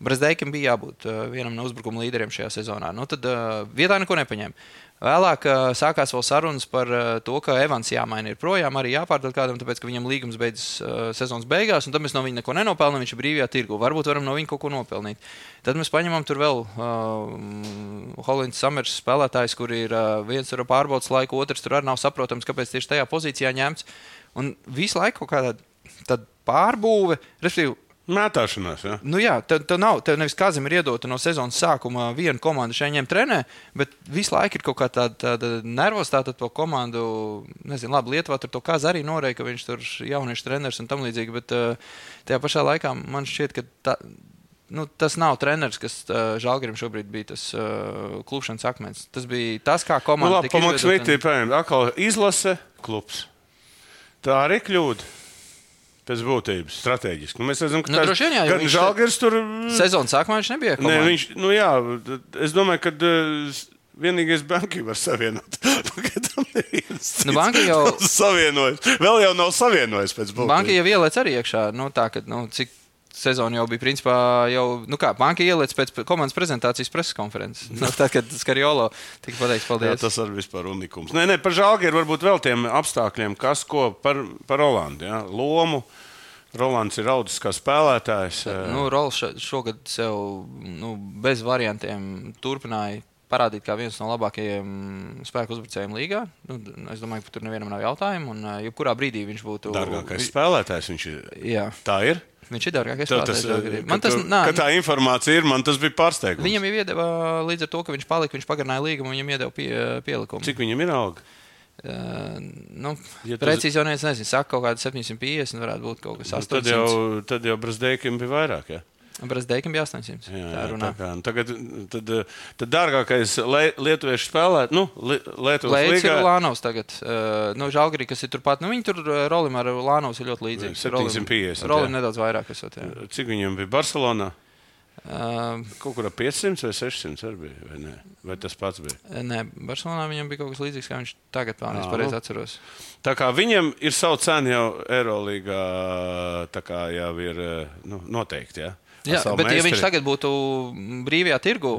Brasdeikam bija jābūt uh, vienam no uzbrukuma līderiem šajā sezonā. Nu, tad uh, vietā neko nepaņēma. Vēlāk uh, sākās vēl sarunas par uh, to, ka Evans jāmaina ir projām, arī jāpārdod kādam, tāpēc ka viņam līgums beidzas uh, sezonas beigās, un tad mēs no viņa neko nenopelnām. Viņš ir brīvajā tirgu. Varbūt varam no viņa kaut ko nopelnīt. Tad mēs paņemam tur vēl uh, Holandas Samers spēlētājs, kur ir uh, viens ar pārbaudas laiku, otrs tur arī nav saprotams, kāpēc tieši tajā pozīcijā ņemts. Un visu laiku kaut kāda pārbūve, respektīvi, Mētāšanās, jā. Nu jā, tev, tev nav, tev nevis kādam ir iedota no sezonas sākuma viena komanda šeit ņem trenē, bet visu laiku ir kaut kā tāda, tāda nervozitāte to komandu. Nezinu, labi, Lietuvā tur to kāds arī norēja, ka viņš tur ir jauniešu treneris un tam līdzīgi, bet tajā pašā laikā man šķiet, ka tā, nu, tas nav treneris, kas uh, Žalgirim šobrīd bija tas uh, klupšanas akmens. Tas bija tas, kā Nu, komanda labi, tika pamaks izveidota un- piemēram, izlase klubs. Tā arī kļūda. Pēc būtības, strateģiski. Nu, mēs redzam, ka Nu, jā, jo gan Žalgiris tur. Sezonas sākumā viņš nebija. Nē, komandā. viņš, nu jā, es domāju, ka uh, vienīgais banki var savienot. Nu, banka jau- nav savienojis. Vēl jau nav savienojis pēc būtības. Banka jau ieliec arī iekšā. Nu, tā, ka, nu, cik sezona jau bija, principā, jau, nu kā, banka ieliec pēc komandas prezentācijas preses konferences. Nu, tad, kad Skariolo tika pateikts, Jā, paldies. tas arī vispār unikums. Nē, nē, par žāģi ir varbūt vēl tiem apstākļiem, kas ko par, par Rolandu. Ja? Lomu. Rolands ir audzis kā spēlētājs. Nu, Rols še- šogad sev nu, bez variantiem turpināja parādīt kā viens no labākajiem spēku uzbrucējiem līgā. Nu, es domāju, ka tur nevienam nav jautājumu. Un, uh, jebkurā brīdī viņš būtu. Dārgākais spēlētājs viņš ir. Jā, Tā ir. viņš ir dārgākais Tev Tas, spēlētājs. man Man tas tas, nā, tā informācija ir, man tas bija pārsteigums. Viņam jau iedeva līdz ar to, ka viņš palika, viņš pagarināja līgumu, viņam iedeva pie, pielikumu. Cik viņam ir alga? Uh, nu, Ja precīzi jau neviens nezina. Saka, kaut kāda 750, varētu būt kaut kas Nu, 800. Tad jau, tad jau Brazdēkim bija vairāk. Ja? Brazdeikim bija 800. Jā, tā jā, tā runā. kā, nu, tagad, tad, tad dārgākais le- lietuviešu spēlētājs, nu, li, Lietuvas ir līgā. Lānovs tagad. Uh, nu, Žalgari, kas ir turpat. Nu, viņi tur uh, Rolim ar Lānovs ir ļoti līdzīgi. 750, Rolim jā. nedaudz vairāk esot. Jā. Cik viņam bija Barcelonā? Uh, Kaut kur ap 500 vai 600 arī bija. Vai, ne? vai tas pats bija? nē, Barcelonā viņam bija kaut kas līdzīgs, kā viņš tagad pelnījis. Ā, Pareizi nu. atceros. Tā kā viņam ir savu cenu jau Eirolandā, tā kā jau ir eh, nu, noteikti. Ja? Jā, bet, ja meistari. viņš tagad būtu brīvajā tirgu,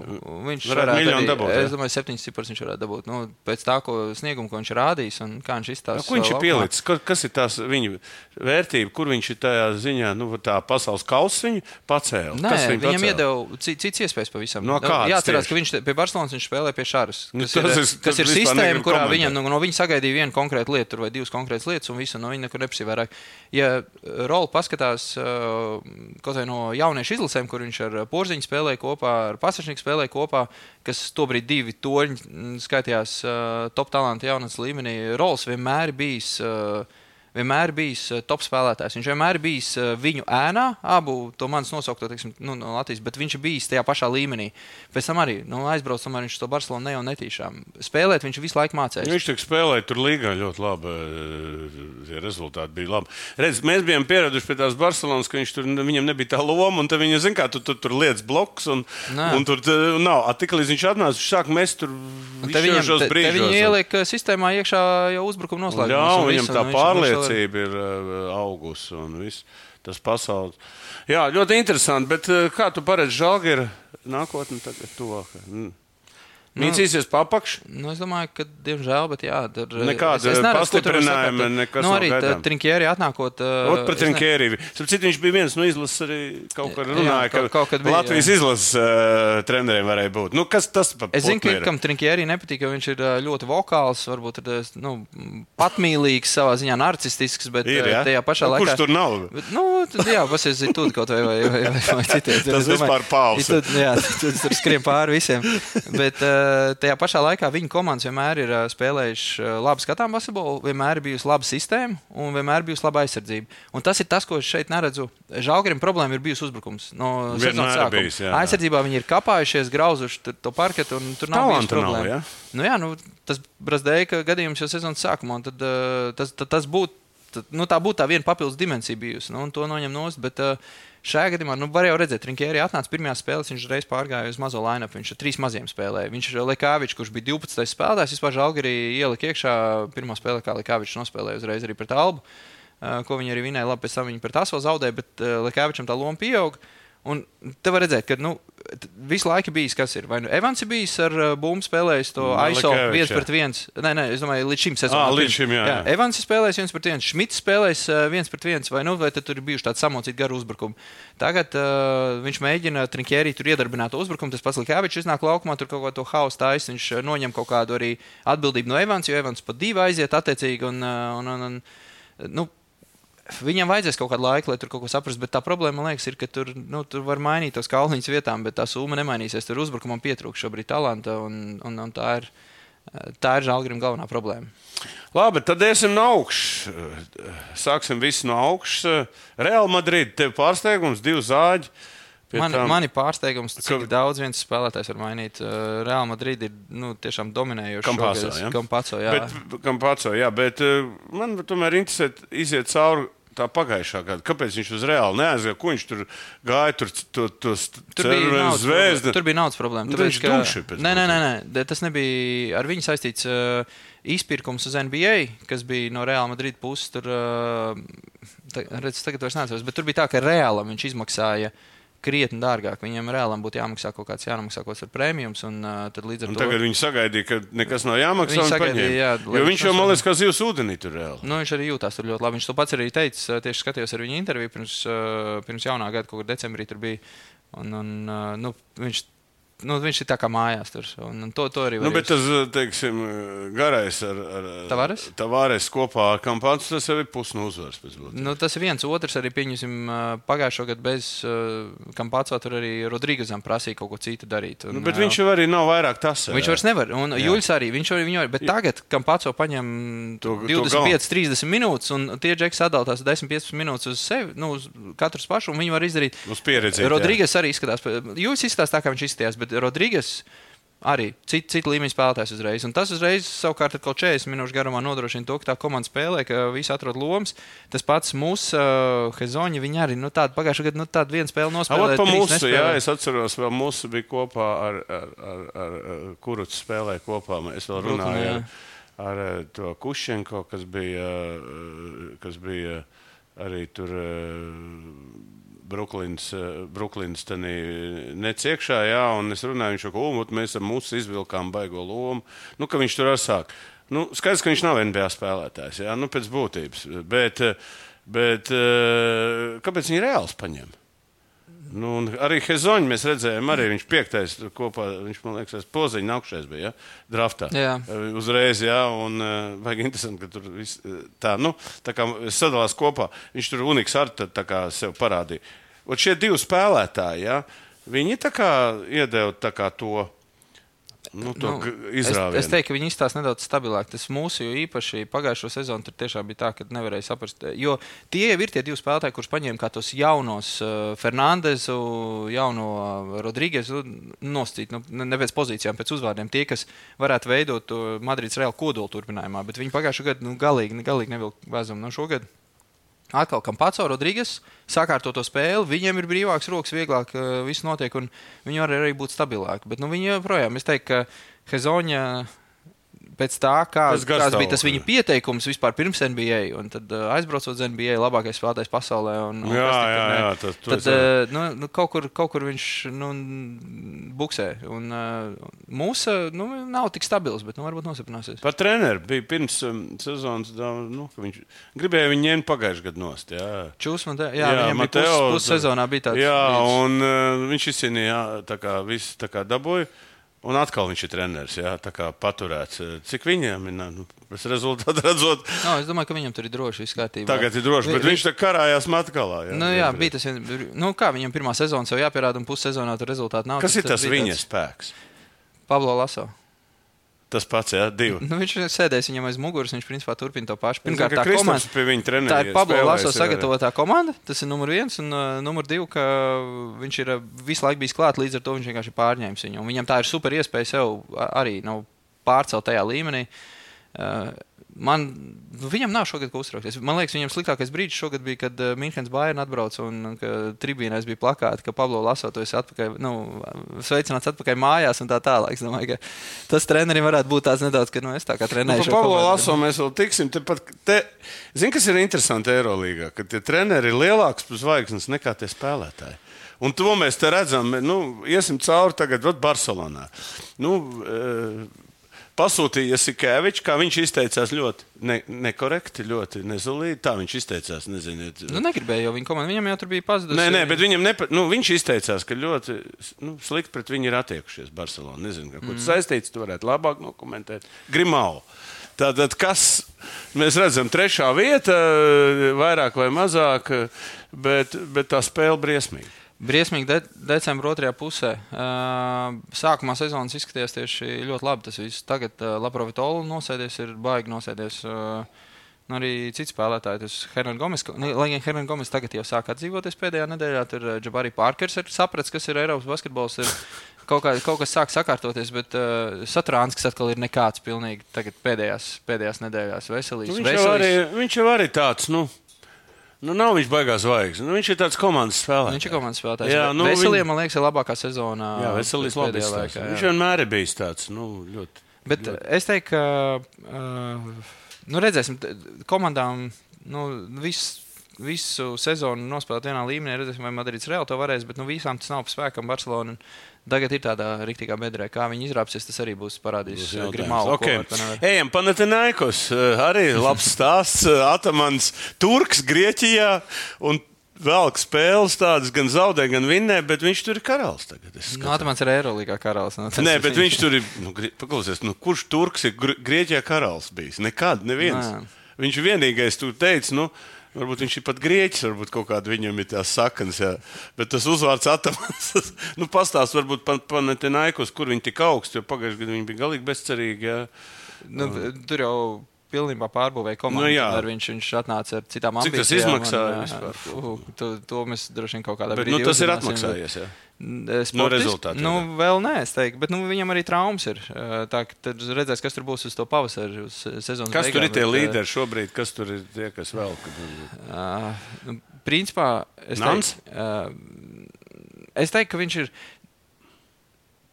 viņš Varētu miljonu dabūt? Es domāju, septiņas ciprus viņš varētu dabūt. Nu, pēc tā, ko sniegumu, ko viņš ir rādījis un kā viņš Nu, izstāsta. ko viņš ir pielicis? Ka- Kas ir tās viņa vērtība, kur viņš ir tajā ziņā, nu, tā pasaules kausa viņu pacēla? Nē, viņam pacēla? iedeva ci- cits iespējas pavisam. No kādas Jā, atcerās, tieši? ka viņš pie Barcelonas viņš spēlē pie Šāras. Nu, Kas, tas ir, es- kas tas ir sistēma, kurā komentēt. viņam no, no viņa sagaidīja vienu konkrētu lietu vai divas konkrētas lietas, un visu no viņa nekur neprasīja vairāk. Ja Rola paskatās uh, kaut vai no jauniešu izlasēm, kur viņš ar Porziņu spēlēja kopā, ar Pasažnieku spēlēja kopā, kas tobrīd divi toņi mm, skaitījās uh, top talantu jaunatnes līmenī, Rols vienmēr bijis. Uh, vienmēr bijis uh, top spēlētājs. Viņš vienmēr bijis uh, viņu ēnā, abu to manis nosaukto teiksim, nu, no Latvijas, bet viņš bijis tajā pašā līmenī. Pēc tam arī nu, aizbraucis, tomēr viņš to Barcelonu ne jau netīšām. Spēlēt viņš visu laiku mācījās. Viņš tur spēlēja, tur līgā ļoti labi. eh, Tie rezultāti bija labi. Redz, mēs bijām pieraduši pie tās Barcelonas, ka tur, viņam nebija tā loma, un viņa zina, kā tu, tu tur lietas bloks, un, Nē. un tur nav. A, Tik līdz viņš atnāca, viņš sāk mest tur viņam, šos brīžos. viņi ieliek sistēmā iekšā jau uzbrukuma noslēgumus. Jā, un viņam tā un pārliecība ir uh, augusi un viss tas pasaules. Jā, ļoti interesanti, bet uh, kā tu paredzi žāģi ir nākotnē tagad tuvākā? Mm. Nu, Mīcīsies papakš? Nu, es domāju, ka, diemžēl, bet jā, tur Nekāda pastiprinājuma, nekas nu, arī gaidām. Trinkjēri atnākot. uh, Ot, pret es ne-. Citu, viņš bija viens no izlases arī kaut kur Jā, runāja, kaut- ka kaut kad bija, Latvijas jā. izlases uh, treneriem varēja būt. Nu, kas tas par Es zinu, ka kam Trinkjēri nepatīk, jo viņš ir ļoti vokāls, varbūt ir nu, patmīlīgs, savā ziņā narcistisks, bet Ir, jā? tajā pašā Nu, laikā. Kurš tur nav? Bet, nu, tad, jā, pasies, tur kaut vai, vai, vai, vai, vai citiem. Tas vispār. Tur, jā, tur, tur skrien pāri visiem. Bet uh, tajā pašā laikā viņa komandas vienmēr ir uh, spēlējuši uh, labi skatām basketbolu, vienmēr ir bijusi laba sistēma un vienmēr bijusi laba aizsardzība. Un tas ir tas, ko es šeit neredzu. Žalgarim problēma ir bijusi uzbrukums. No bijis, jā, jā. Aizsardzībā viņi ir kapājušies, grauzuši to parketu un tur nav bijusi Talanta nav, problēma. jā? Nu, jā, nu, tas Brazdēka gadījums jau sezonas sākumā, tad, tas, tad, tas būtu. Tad, nu, tā būtu tā viena papildus dimensija bijusi, nu, to noņem nost. Bet uh, šajā gadījumā, nu, var jau redzēt, Rinkēri atnāca pirmajā spēlē, viņš reiz pārgāja uz mazo line-up. Viņš ar trīs maziem spēlēja. Viņš ir Lekāvičs, kurš bija 12. spēlētājs, vispār Žalgarī ielika iekšā pirmā spēlē, kā Lekāvičs nospēlēja uzreiz arī pret Albu, ko viņi arī vinēja. Labi, pēc tam viņi pret Aso zaudēja, bet Lekāvičam tā loma pieauga. Un te var redzēt, ka nu, visu laiku bijis, kas ir. Vai nu Evans ir bijis ar uh, bumbu spēlējis to ISO Lekavičs, viens jā. pret viens. Nē, nē, es domāju, līdz šim sezonam. Ā, līdz šim, jā, jā. Evans ir spēlējis viens pret viens, Šmits spēlējis uh, viens pret viens, vai, nu, vai tur ir bijuši tādi samocīti garu uzbrukumi. Tagad uh, viņš mēģina Trinkjērī tur iedarbināt uzbrukumu. Tas pats Likāvičs iznāk laukumā, tur kaut ko to hausu taisa. Viņš noņem kaut kādu arī atbildību no Evans, jo Evans pat divi aiziet attiecīgi. Un, un, un, un, nu, Viņam vajadzēs kaut kādu laiku, lai tur kaut ko saprastu, bet tā problēma, man liekas, ir, ka tur, nu, tur var mainīt tos kalniņus vietām, bet tā summa nemainīsies. Tur uzbrukumam pietrūkst šobrīd talanta, un, un, un tā ir, tā ir Žalgrim galvenā problēma. Labi, tad iesim no augšas. Sāksim visu no augšas. Real Madrid, tev pārsteigums, divi zāģi. Man, tam- man ir pārsteigums, cik Ka- daudz viens spēlētājs var mainīt. Real Madrid ir nu, tiešām dominējošs. Campaso, šogad. ja? Campaso, jā. Bet, kam pats, jā, bet man tomēr interesē iziet cauri tā pagājušā gada. Kāpēc viņš uz reāli neaizgāja? Ko viņš tur gāja? Tur, to, to Tur bija, naudas problēma. tur bija naudas problēma. Nu, Tāpēc, ka, nē, nē, nē, nē, tas nebija ar viņu saistīts. Uh, Izpirkums uz NBA, kas bija no Reāla Madrid puses, tur, uh, tā, redz, tagad vairs neatceros, bet tur bija tā, ka Reālam viņš izmaksāja krietni dārgāk. Viņam reālam būtu jāmaksā kaut kāds jāmaksā kaut kāds prēmijums, un uh, līdz ar Un to. tagad viņi sagaidīja, ka nekas nav jāmaksā. Viņi sagaidīja, jā, jo viņš jau, man liekas, kā zivs ūdenī tur reāli. Nu, viņš arī jutās tur ļoti labi. Viņš to pats arī teica. Tieši skatījos ar viņu interviju pirms, pirms jaunā gada, kaut kur decembrī tur bija. Un, un, nu, viņš, nu, viņš ir tā kā mājās tur. Un, un to, to arī Nu, bet tas, teiksim, garais ar, ar Tavares? Tavares kopā ar Kampānu, tas jau ir pusnu būtības. Nu, tas ir viens. Otrs arī pieņemsim pagājušo gadu bez Kampāco. Tur arī Rodrīgazam prasīja kaut ko citu darīt. Un, Nu, bet viņš jau arī nav vairāk tas. Viņš vairs nevar. Un Juļs arī. Viņš arī, viņu, arī- bet tagad, kam pats paņem To- to 25, 30 minūtes, un tie džeki sadalās 10, 15 minūtes uz sevi, nu, uz katru pašu, un viņi var izdarīt. Uz pieredzi. Rodrīgas arī izskatās. Juļs izskatās tā, kā viņš izskatījās, bet Rodrīgas. Arī cita cit līmeņa spēlētājs uzreiz. Un tas uzreiz, savukārt, ar kaut 40 minūšu garumā nodrošina to, ka tā komanda spēlē, ka visi atrod lomas. Tas pats mūsu uh, Hezoņa, viņi arī nu, tādu pagājušā gada nu, tādu vienu spēli Avot nospēlēja. trīs mūsu, jā, nespēlēja. es atceros, vēl mūsu bija kopā ar, ar, ar, ar, Kurucu spēlēja kopā. Es vēl runāju jā. ar, ar eh, to Kušenko, kas bija, eh, kas bija arī tur Brooklyns, eh, Brooklyns neciekšā, jā, un es runāju, viņš jau ko, mēs ar mūsu izvilkām baigo lomu. Nu, ka viņš tur atsāk. Nu, skaidrs, ka viņš nav NBA spēlētājs, jā, nu, pēc būtības. Bet, eh, bet eh, kāpēc viņi reāls paņem? Nu, arī Hezoņu mēs redzējām, arī viņš piektais kopā, viņš man liekas, poziņā augšais bija, ja? draftā. Jā. Uzreiz, jā, un vajag interesanti, ka tur viss tā, nu, tā kā sadalās kopā. Viņš tur uniks ar tā kā sev parādīja. Un šie divi spēlētāji, jā, viņi tā kā iedeva tā kā to, nu, Nu, nu, es, izrāvienu. es teiktu, ka viņi izstāsta nedaudz stabilāk. Tas mūsu īpaši pagājušo sezonu tur tiešām bija tā, ka nevarēja saprast. Jo tie jau ir tie divi spēlētāji, kurus paņēma kā tos jaunos uh, Fernandezu, jauno uh, Rodrīgesu, noscīt, nu, ne pēc pozīcijām, pēc uzvārdiem. Tie, kas varētu veidot to Madrides reāli kodolu turpinājumā, bet viņi pagājušo gadu nu, galīgi, galīgi nevilka vēzumu. Nu, šogad Atkal, kam pats Rodrīgas sakārto to spēli, viņiem ir brīvāks rokas, vieglāk uh, viss notiek, un viņi var arī būt stabilāki. Bet nu, viņi joprojām, es teiktu, ka Hezoņa pēc tā, kā, Pēc kāds bija tas viņa pieteikums vispār pirms NBA, un tad aizbraucot uz NBA, labākais spēlētājs pasaulē. Un, un Jā, tik jā, tur jā, tas- to tad uh, nu, nu, kaut, kur, kaut kur viņš nu, buksē. Un, uh, mūsu nu, nav tik stabils, bet nu, varbūt nostiprināsies. Par treneru bija pirms um, sezonas, nu, viņš gribēja viņu ņemt pagājušajā gadā nost. Jā. Čūs man te, jā, jā, viņam Mateo, bija pus, pussezonā bija tāds. Jā, brīdis. un uh, viņš izcīnīja, tā kā viss tā kā dabūja. Un atkal viņš ir treneris, jā, tā kā paturēts. Cik viņam ir? Nu, pēc rezultātu redzot, No, es domāju, ka viņam tur ir droši viss kārtībā. tagad ir droši, bet vi- viņš tā karājās matkalā. Jā, Nu, jā, vienreiz. bija tas, nu, kā viņam pirmā sezona jau jāpierāda, un pussezonā tur rezultāti nav. Kas ir tas viņa spēks? Pablo Laso. Tas pats, jā, divi. Nu, viņš ir sēdējis viņam aiz muguras, viņš principā turpina to pašu. Pirmkārt, tā komanda. pie viņa Tā ir Pablo Laso sagatavotā komanda. Tas ir numur viens. Un uh, numur divi, ka viņš ir uh, visu laiku bijis klāt, līdz ar to viņš vienkārši ir pārņēmis viņu. Un viņam tā ir super iespēja sev arī nu, pārcelt tajā līmenī. Uh, Man, nu, viņam nav šogad ko uztraukties. Man liekas, viņam sliktākais brīdis šogad bija, kad uh, Minhens Bayern atbrauca un tribīnēs bija plakāti, ka Pablo Laso to esi atpakaļ, nu, sveicināts atpakaļ mājās un tā tālāk. Es domāju, ka tas trenerim varētu būt tāds nedaudz, ka nu, es tā kā Nu, trenēju. par šo Pablo. Laso mēs vēl tiksim. Tepat, te, Zini, kas ir interesanti Eirolandā? Ka tie treneri ir lielāks par zvaigznes nekā tie spēlētāji. Un to mēs te redzam. Nu, iesim cauri tagad Barcelonā. Nu, e, Pasūtīja Sikēvičs, kā viņš izteicās ļoti ne, nekorekti, ļoti nezulīgi. Tā viņš izteicās. Neziniet, Nu, negribēju jau viņa komandu. Viņam jau tur bija pazudusi. Nē, nē, bet viņam nepa, nu, viņš izteicās, ka ļoti nu, slikti pret viņu ir attiekušies Barcelona. Nezinu, ar ko tas saistīts. Tu varētu labāk dokumentēt. Grimau. Tātad, kas mēs redzam, trešā vieta, vairāk vai mazāk, bet, bet tā spēle briesmīga. Briesmīgi de decembra otrajā pusē. Uh, sākumā sezonas izskatījās tieši ļoti labi. Tas viss tagad uh, Laprovitola nosēdies, ir baigi nosēdies. Uh, nu, arī citi spēlētāji, tas Hernan Gomes, lai gan Hernan Gomes tagad jau sāk atdzīvoties pēdējā nedēļā, tur Jabari Parkers ir sapratis, kas ir Eiropas basketbols. Ir kaut, kā, kaut kas sāk sakārtoties, bet uh, Satrāns, kas atkal ir nekāds pilnīgi tagad pēdējās, pēdējās nedēļās veselīgs. Nu, viņš, jau arī, viņš jau arī tāds, nu, Nu, nav viņš baigās zvaigznes. Nu, viņš ir tāds komandas spēlētājs. Viņš ir komandas spēlētājs. Jā, nu, Veseliem, viņ- man liekas, ir labākā sezonā. Jā, veselīgs labi laikā, Viņš vienmēr ir bijis tāds, nu, ļoti. Bet uh, es teiktu, ka uh, nu, redzēsim, komandām nu, visu, visu sezonu nospēlēt vienā līmenī. Redzēsim, vai Madrids Reāli to varēs, bet nu, visām tas nav pa spēkam. Barcelona tagad ir tādā rīktīgā bedrē. Kā viņi izrāpsies, tas arī būs parādījis jautājums. Grimālu. Okay. Ejam, Panathinaikos. eh, Arī labs stāsts. eh, Atamans Turks Grieķijā. Un Velk spēles tādas, gan zaudē, gan vinnē, bet viņš tur ir karalis tagad. Nu. Atamans ir Eirolandā karalis. Nu, tas Nē, bet viņš tur ir. Nu, paklausies, nu, kurš Turks ir Gr- Grieķijā karalis bijis? Nekad, neviens. Nē. Viņš vienīgais, tur teica, nu, varbūt viņš ir pat grieķis, varbūt kaut kāda viņam ir tās saknes. Jā. Bet tas uzvārds atamans, nu, pastāst varbūt pan, Panathinaikos, kur viņi tik augsti, jo pagājušajā gadā viņi bija galīgi bezcerīgi. Jā. Nu, tur jau pilnībā pārbūvēja komandu. Nu, jā. ar viņš, viņš atnāca ar citām Cik tas ambīcijām. izmaksāja un, uh, to, to mēs droši vien kaut kādā Bet brīdī nu, tas ir atmaksājies. Jā. Sportiski, No rezultātiem, Nu, jā. vēl nē, es teiktu, bet nu, viņam arī traumas ir. Uh, Tā tad redzēs, kas tur būs uz to pavasari, uz sezonas Kas tur beigām, ir tie bet, uh, līderi šobrīd, kas tur ir tie, kas vēl? Uh, nu, principā, es teiktu, uh, es teiktu, ka viņš ir.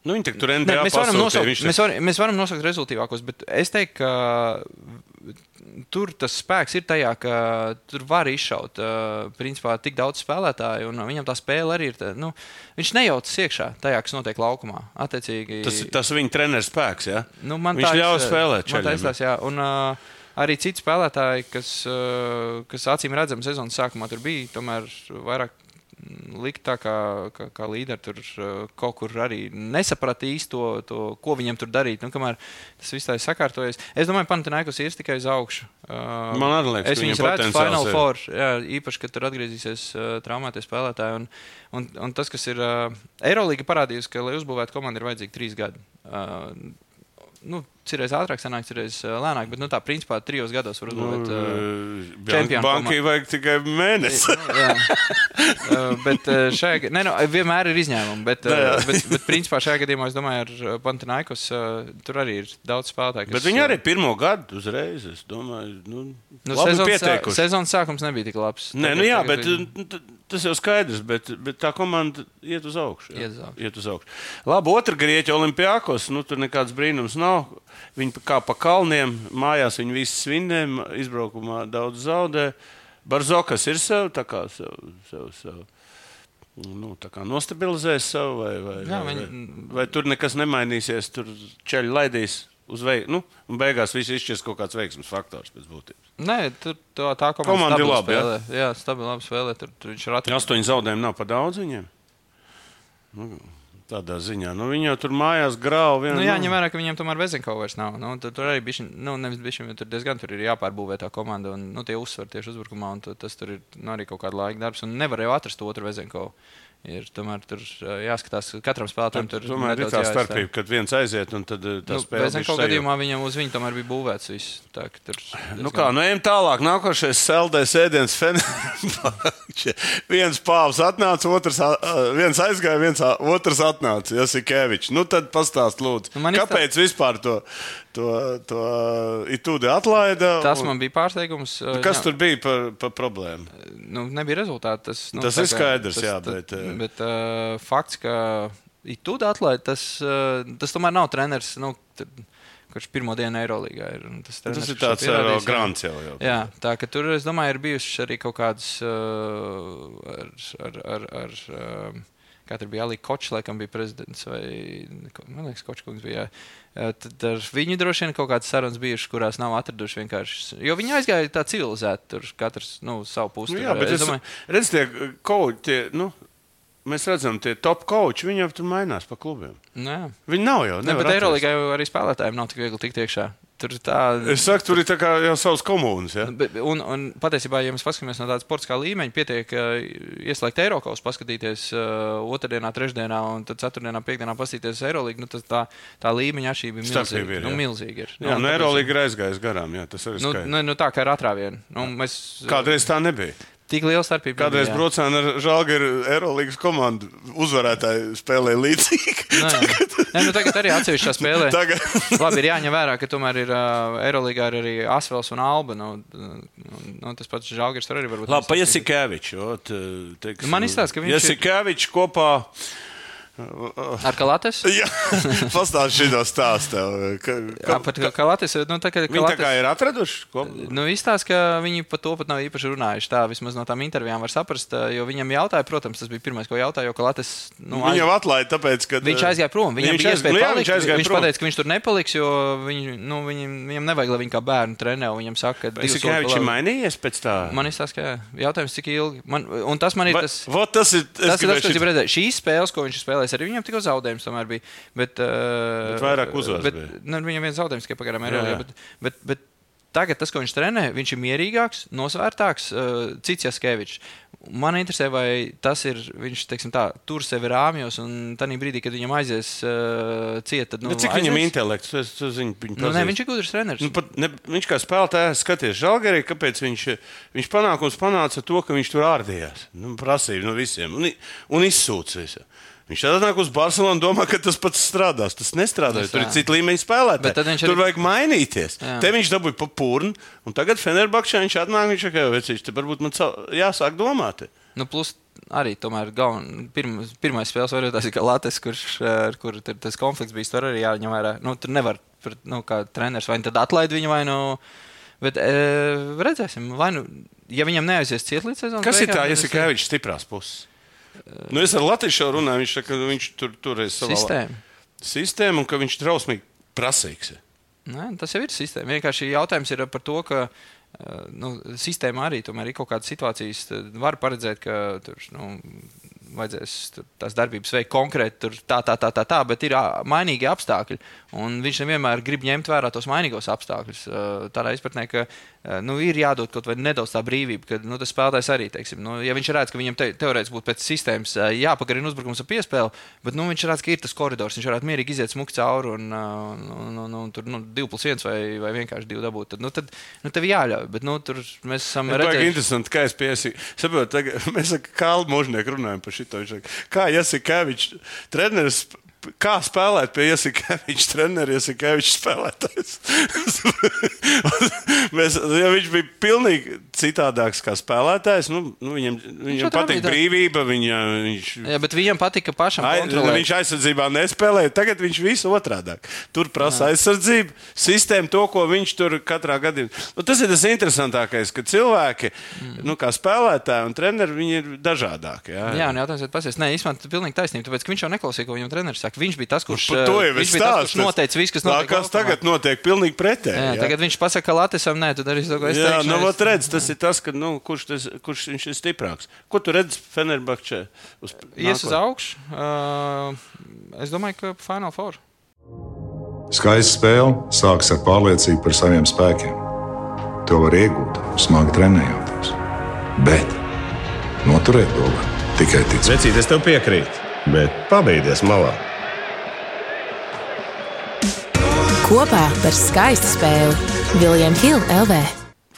Nu, viņi tur Ne, NBA mēs, varam nosaukt, mēs, var, mēs varam nosaukt rezultātīvākos, bet es teiktu, ka tur tas spēks ir tajā, ka tur var izšaut principā, tik daudz spēlētāju, un viņam tā spēle arī ir. Tā, nu, viņš nejaucas iekšā tajā, kas notiek laukumā. Attiecīgi, Tas ir tas viņa treneris spēks. Ja? Nu, man Viņš tā ļauj spēlēt. Un, uh, arī citi spēlētāji, kas, kas acīm redzami sezonas sākumā tur bija, tomēr vairāk likt tā, kā, kā, kā līderi tur uh, kaut kur arī nesaprata īsti to, to, ko viņam tur darīt. Nu, kamēr tas viss tā ir sakārtojies. Es domāju, ka Panathinaikos ies tikai uz augšu. Uh, Man arī liekas, es viņus redzu Final ir. Four. Jā, īpaši, kad tur atgriezīsies uh, traumētie spēlētāji. Un, un, un tas, kas ir Eirolandā parādījusi, ka, lai uzbūvētu komandu, ir vajadzīgi trīs gadi. Nu, Cirreiz ātrāk, sanāk, cirreiz lēnāk, bet nu, tā principā trijos gados var uzbūvēt. Uh, čempionu Bankai vajag tikai mēnesi. Nu, jā. Uh, bet uh, šajā gadījumā, nu, vienmēr ir izņēmumi. Bet, uh, bet, bet, principā, šajā gadījumā, es domāju, ar Pantanaikos uh, tur arī ir daudz spēlētāju. Bet viņi arī pirmo gadu uzreiz, es domāju, nu, Nu, labi sezonas, sā- sezonas sākums nebija tik labs. Nē, nu jā, bet viņi- nu, tas jau skaidrs, bet, bet tā komanda iet uz augšu. jā. Iet uz augšu. Iet uz augšu. Labi, otra grieķa olimpiākos, nu tur nekāds brīnums nav. Viņi kā pa kalniem, mājās viņi visi svinē, izbraukumā daudz zaudē. Barzokas ir sev, tā kā sev, sev, sev. Nu, tā kā nostabilizēs savu, vai, vai, Jā, vai, vai, vai tur nekas nemainīsies, tur ceļš laidīs uz veiksmu. Nu, un beigās viss izšķirs kaut kāds veiksmes faktors pēc būtības. Nē, tur tā, tā komanda, ir stabili laba, jā? spēlē. Jā, stabili labi spēlē. Tur, tur viņš ir atrast. Astoņi zaudējumi nav par daudz viņiem. Nu, tādā ziņā. Nu, viņi jau tur mājās grāva vienu. Nu, jāņem vērā, ka viņiem tomēr Vezenko vairs nav. Nu, tur, tur arī bija, nu, nevis bišķi, bet tur diezgan tur ir jāpārbūvē tā komanda un nu, tie uzsver tieši uzbrukumā. un Tas tur ir nu, arī kaut kāda laika darbs. Un nevar jau atrast otru Vezenko. Ir tomēr tur jāskatās, katram spēlētājam tur Tomēr ir tā starpība, kad viens aiziet un tad tā Nu, Vezenko bišķi sajūt. gadījumā viņam uz viņu tomēr bija būvēts viss. Tā, tur Nu kā, nu ejam tālāk. Nākošais saldēs ēdiens Fenerbahče. viens pāvs atnāca, otrs, viens aizgāja, viens otrs atnāca. Jasikevičs. Nu tad pastāst lūdzu. Nu, Kāpēc vispār to, to, to itūdi atlaida? Tas un- man bija pārsteigums. ā, Kas jā. tur bija par, par problēmu? nu, nebija rezultāti. Tas, nu, Tas ir skaidrs, jā, tas- bet, eh, bet uh, fakts, ka Itūda atlaid, tas, uh, tas tomēr nav treneris. Nu, Kurš pirmo dienu Eirolandā ir? Tas, treneris, Tas ir tāds jā. grants jau. jau. Jā, tā ka tur, es domāju, ir bijušas arī kaut kādas uh, ar, ar, ar, ar um, kā tur bija Alīja Kočs, laikam bija prezidents, vai man liekas, Kočkungs bija. Jā. Tad ar viņu droši vien kaut kādas sarunas bijušas, kurās nav atraduši vienkārši. Jo viņi aizgāja tā civilizēti, tur katrs nu, savu pusi. Nu, jā, bet varēja. es domāju, redz, tie koči, tie, nu, mēs redzam, tie top koči, viņi jau tur mainās pa klubiem. Nu, jā. Viņi nav jau. Ne, bet. Eirolandā jau arī spēlētājiem nav tik viegli tikt iekšā. Tur ir tā. Es saku, tur ir jau savs komunas. Ja? Un, un patiesībā, ja mēs paskatāmies no tādas sportiskā līmeņa, pietiek uh, ieslēgt Eiropas, paskatīties uh, otrdienā, trešdienā, un tad ceturtdienā, piekdienā paskatīties Eirolandā. Nu, tā, tā līmeņa atšķirība ir milzīga. ir, nu, jā. milzīga ir. Jā, nu, tāpēc- Eirolandā ir aizgājis garām. Jā, tas arī Nu, nu, nu, tā kā ar atrāvienu. Nu, mēs, Kādreiz tā nebija. Tik liela starpība. Kādreiz braucām ar Žalgiru Eirolandes komandu. Uzvarētāji spēlēja līdzīgi. Nē, Nē, nu tagad arī atsevišķā spēlē. Tagad. Labi, ir jāņem vērā, ka tomēr ir uh, Eirolandā ir arī Asvels un Alba. Nu, nu, tas pats Žalgiris tur arī var būt. Labi, pa Jasikeviču. Man izstāsta, ka viņš ir- Jasikevičs kopā. Ar Kalates? Jā, pastāstiet šo stāstu. Ka, Jā, pat Kalates. Nu, tā, kā Viņi tā kā Kalates ir atraduši. Ko? Nu, izstāsta, ka viņi par to pat nav īpaši runājuši. Tā vismaz no tām intervijām var saprast. uh, Jo viņam jautāja, protams, tas bija pirmais, ko jautāja, jo Kalates. Nu, Viņu jau atlaida, tāpēc, ka Viņš aizgāja prom. Viņam Viņš bija aiz- iespēja palikt. viņš aizgāja viņš pateica, ka viņš tur nepaliks, jo viņu, nu, viņam, viņam nevajag, lai viņš kā bērnu trenē. Viņam saka, ka divas Jasikevičs pa ir mainījies pēc tā. Man izstāsta, ka jautājums, cik ilgi. Man, un tas man ir Va- tas. Vot tas ir. Tas ir tas, gribēju ko es šit- gribu redzēt. Šīs spēles, ko viņš spēlēs, arī viņam tikai zaudējums tomēr bija. Bet, uh, Bet vairāk uzvaras bet. Nu, viņam viens zaudējums tikai pagaidām ir. Bet, bet, bet tagad tas, ko viņš trenē, viņš ir mierīgāks, nosvērtāks, uh, cits Jaskevičs. Man interesē, vai tas ir viņš teiksim, tā, tur sevi rāmjos, un tajā brīdī, kad viņam aizies uh, ciet, tad nu, Nu, cik viņam aizies. intelekts? Es, es zinu, viņu Nu, nē, viņš ir gudrs treneris. Nu, pat ne, viņš kā spēlētājs skaties žēlgarī, kāpēc viņš, viņš panākums panāca to, ka viņš tur ārdījās. Nu, prasīja no visiem un, un izsūca visu. Viņš tad nāk uz Barcelonu un domā, ka tas pats strādās. Tas nestrādā. Tas Tur ir tā. cita līmeņa spēlētāji. Tur arī- vajag mainīties. Jā. Te viņš dabūja pa pūnu, un tagad Fenerbakčā viņš atnāk. Viņš saka, vecīši, te varbūt man jāsāk domāt. Nu, plus arī tomēr pirma, pirmais spēles variants ir Latvijas, kurš ar kuru tur tas konflikts bija. Tur arī jāņem vērā. Nu, tur nevar, nu, kā treneris, vai nu tad atlaid viņu, vai nu. Bet e, redzēsim, vai nu, ja viņam neaizies ciet līdz sezonas. Kas ir beigām, tā, tad ja Sikēvičs stiprās puses? Nu, es ar Latviju runāju, viņš saka, ka viņš tur turēs savu Sistēma. sistēmu un ka viņš drausmīgi prasīgs. Nē, tas jau ir sistēma. Vienkārši jautājums ir par to, ka eh, nu, sistēma arī tomēr ir kaut kādas situācijas, var paredzēt, ka tur nu, vajadzēs tur, tās darbības veikt konkrēti, tur tā, tā, tā, tā, tā, bet ir mainīgi apstākļi. Un viņš nevienmēr grib ņemt vērā tos mainīgos apstākļus. Tādā izpratnē, ka nu, ir jādod kaut vai nedaudz tā brīvība, ka nu, tas spēlētājs arī, teiksim, nu, ja viņš redz, ka viņam te, teorētiski būtu pēc sistēmas eh, jāpagarina uzbrukums ar piespēli, bet nu, viņš redz, ka ir tas koridors, viņš varētu mierīgi iziet smuki cauri un, eh, un, un, un tur nu, 2 plus 1 vai, vai vienkārši 2 dabūt. Tad, nu, tad nu, tev jāļauj, bet nu, tur mēs esam Tas ir redzējuši. interesanti, kā es piesaku. Saprotu, tagad mēs ar Kālu Mūžnieku runājam par šo. Kā Jasikevičs treneris. Kā spēlēt pie Jasikeviča treneru, Jasikeviča spēlētājs? Mēs, ja viņš bija pilnīgi citādāks kā spēlētājs, nu, nu viņam, viņam patīk brīvība, viņa, viņš, Jā, bet viņam patika pašam Ai, kontrolēt. viņš aizsardzībā nespēlēja. Tagad viņš visu otrādi. Tur prasa aizsardzību, sistēmu, to, ko viņš tur katrā gadījumā. Nu, tas ir tas interesantākais, ka cilvēki, mm. nu, kā spēlētāji un treneri, viņi ir dažādāki. Jā, Jā, un jautājums ir pasies. Nē, īstenībā tas ir pilnīgi taisnība. Tāpēc, ka viņš jau neklausīja, ko viņam treneris saka. Viņš bija tas, kurš, Par to jau viņš es bija tas, kurš noteica visu, kas notiek. kas tagad notiek pilnīgi pretēji. Jā, jā. tagad viņš pasaka, ka Latvijam nē, tad arī es to es Jā, teikšu, nu, es- vot redz, tas ir tas, ka, nu, kurš, tas, kurš viņš ir stiprāks. Ko tu redzi Fenerbahčē? Uz, Ies uz augšu. Uh, es domāju, ka Final Four. Skaista spēle sākas ar pārliecību par saviem spēkiem. To var iegūt, smagi trenējoties. Bet noturēt to var tikai ticēt. Vecīt, es tev piekrītu, bet pabeigties malā. Kopā par skaistu spēli Viljams Hilde LV.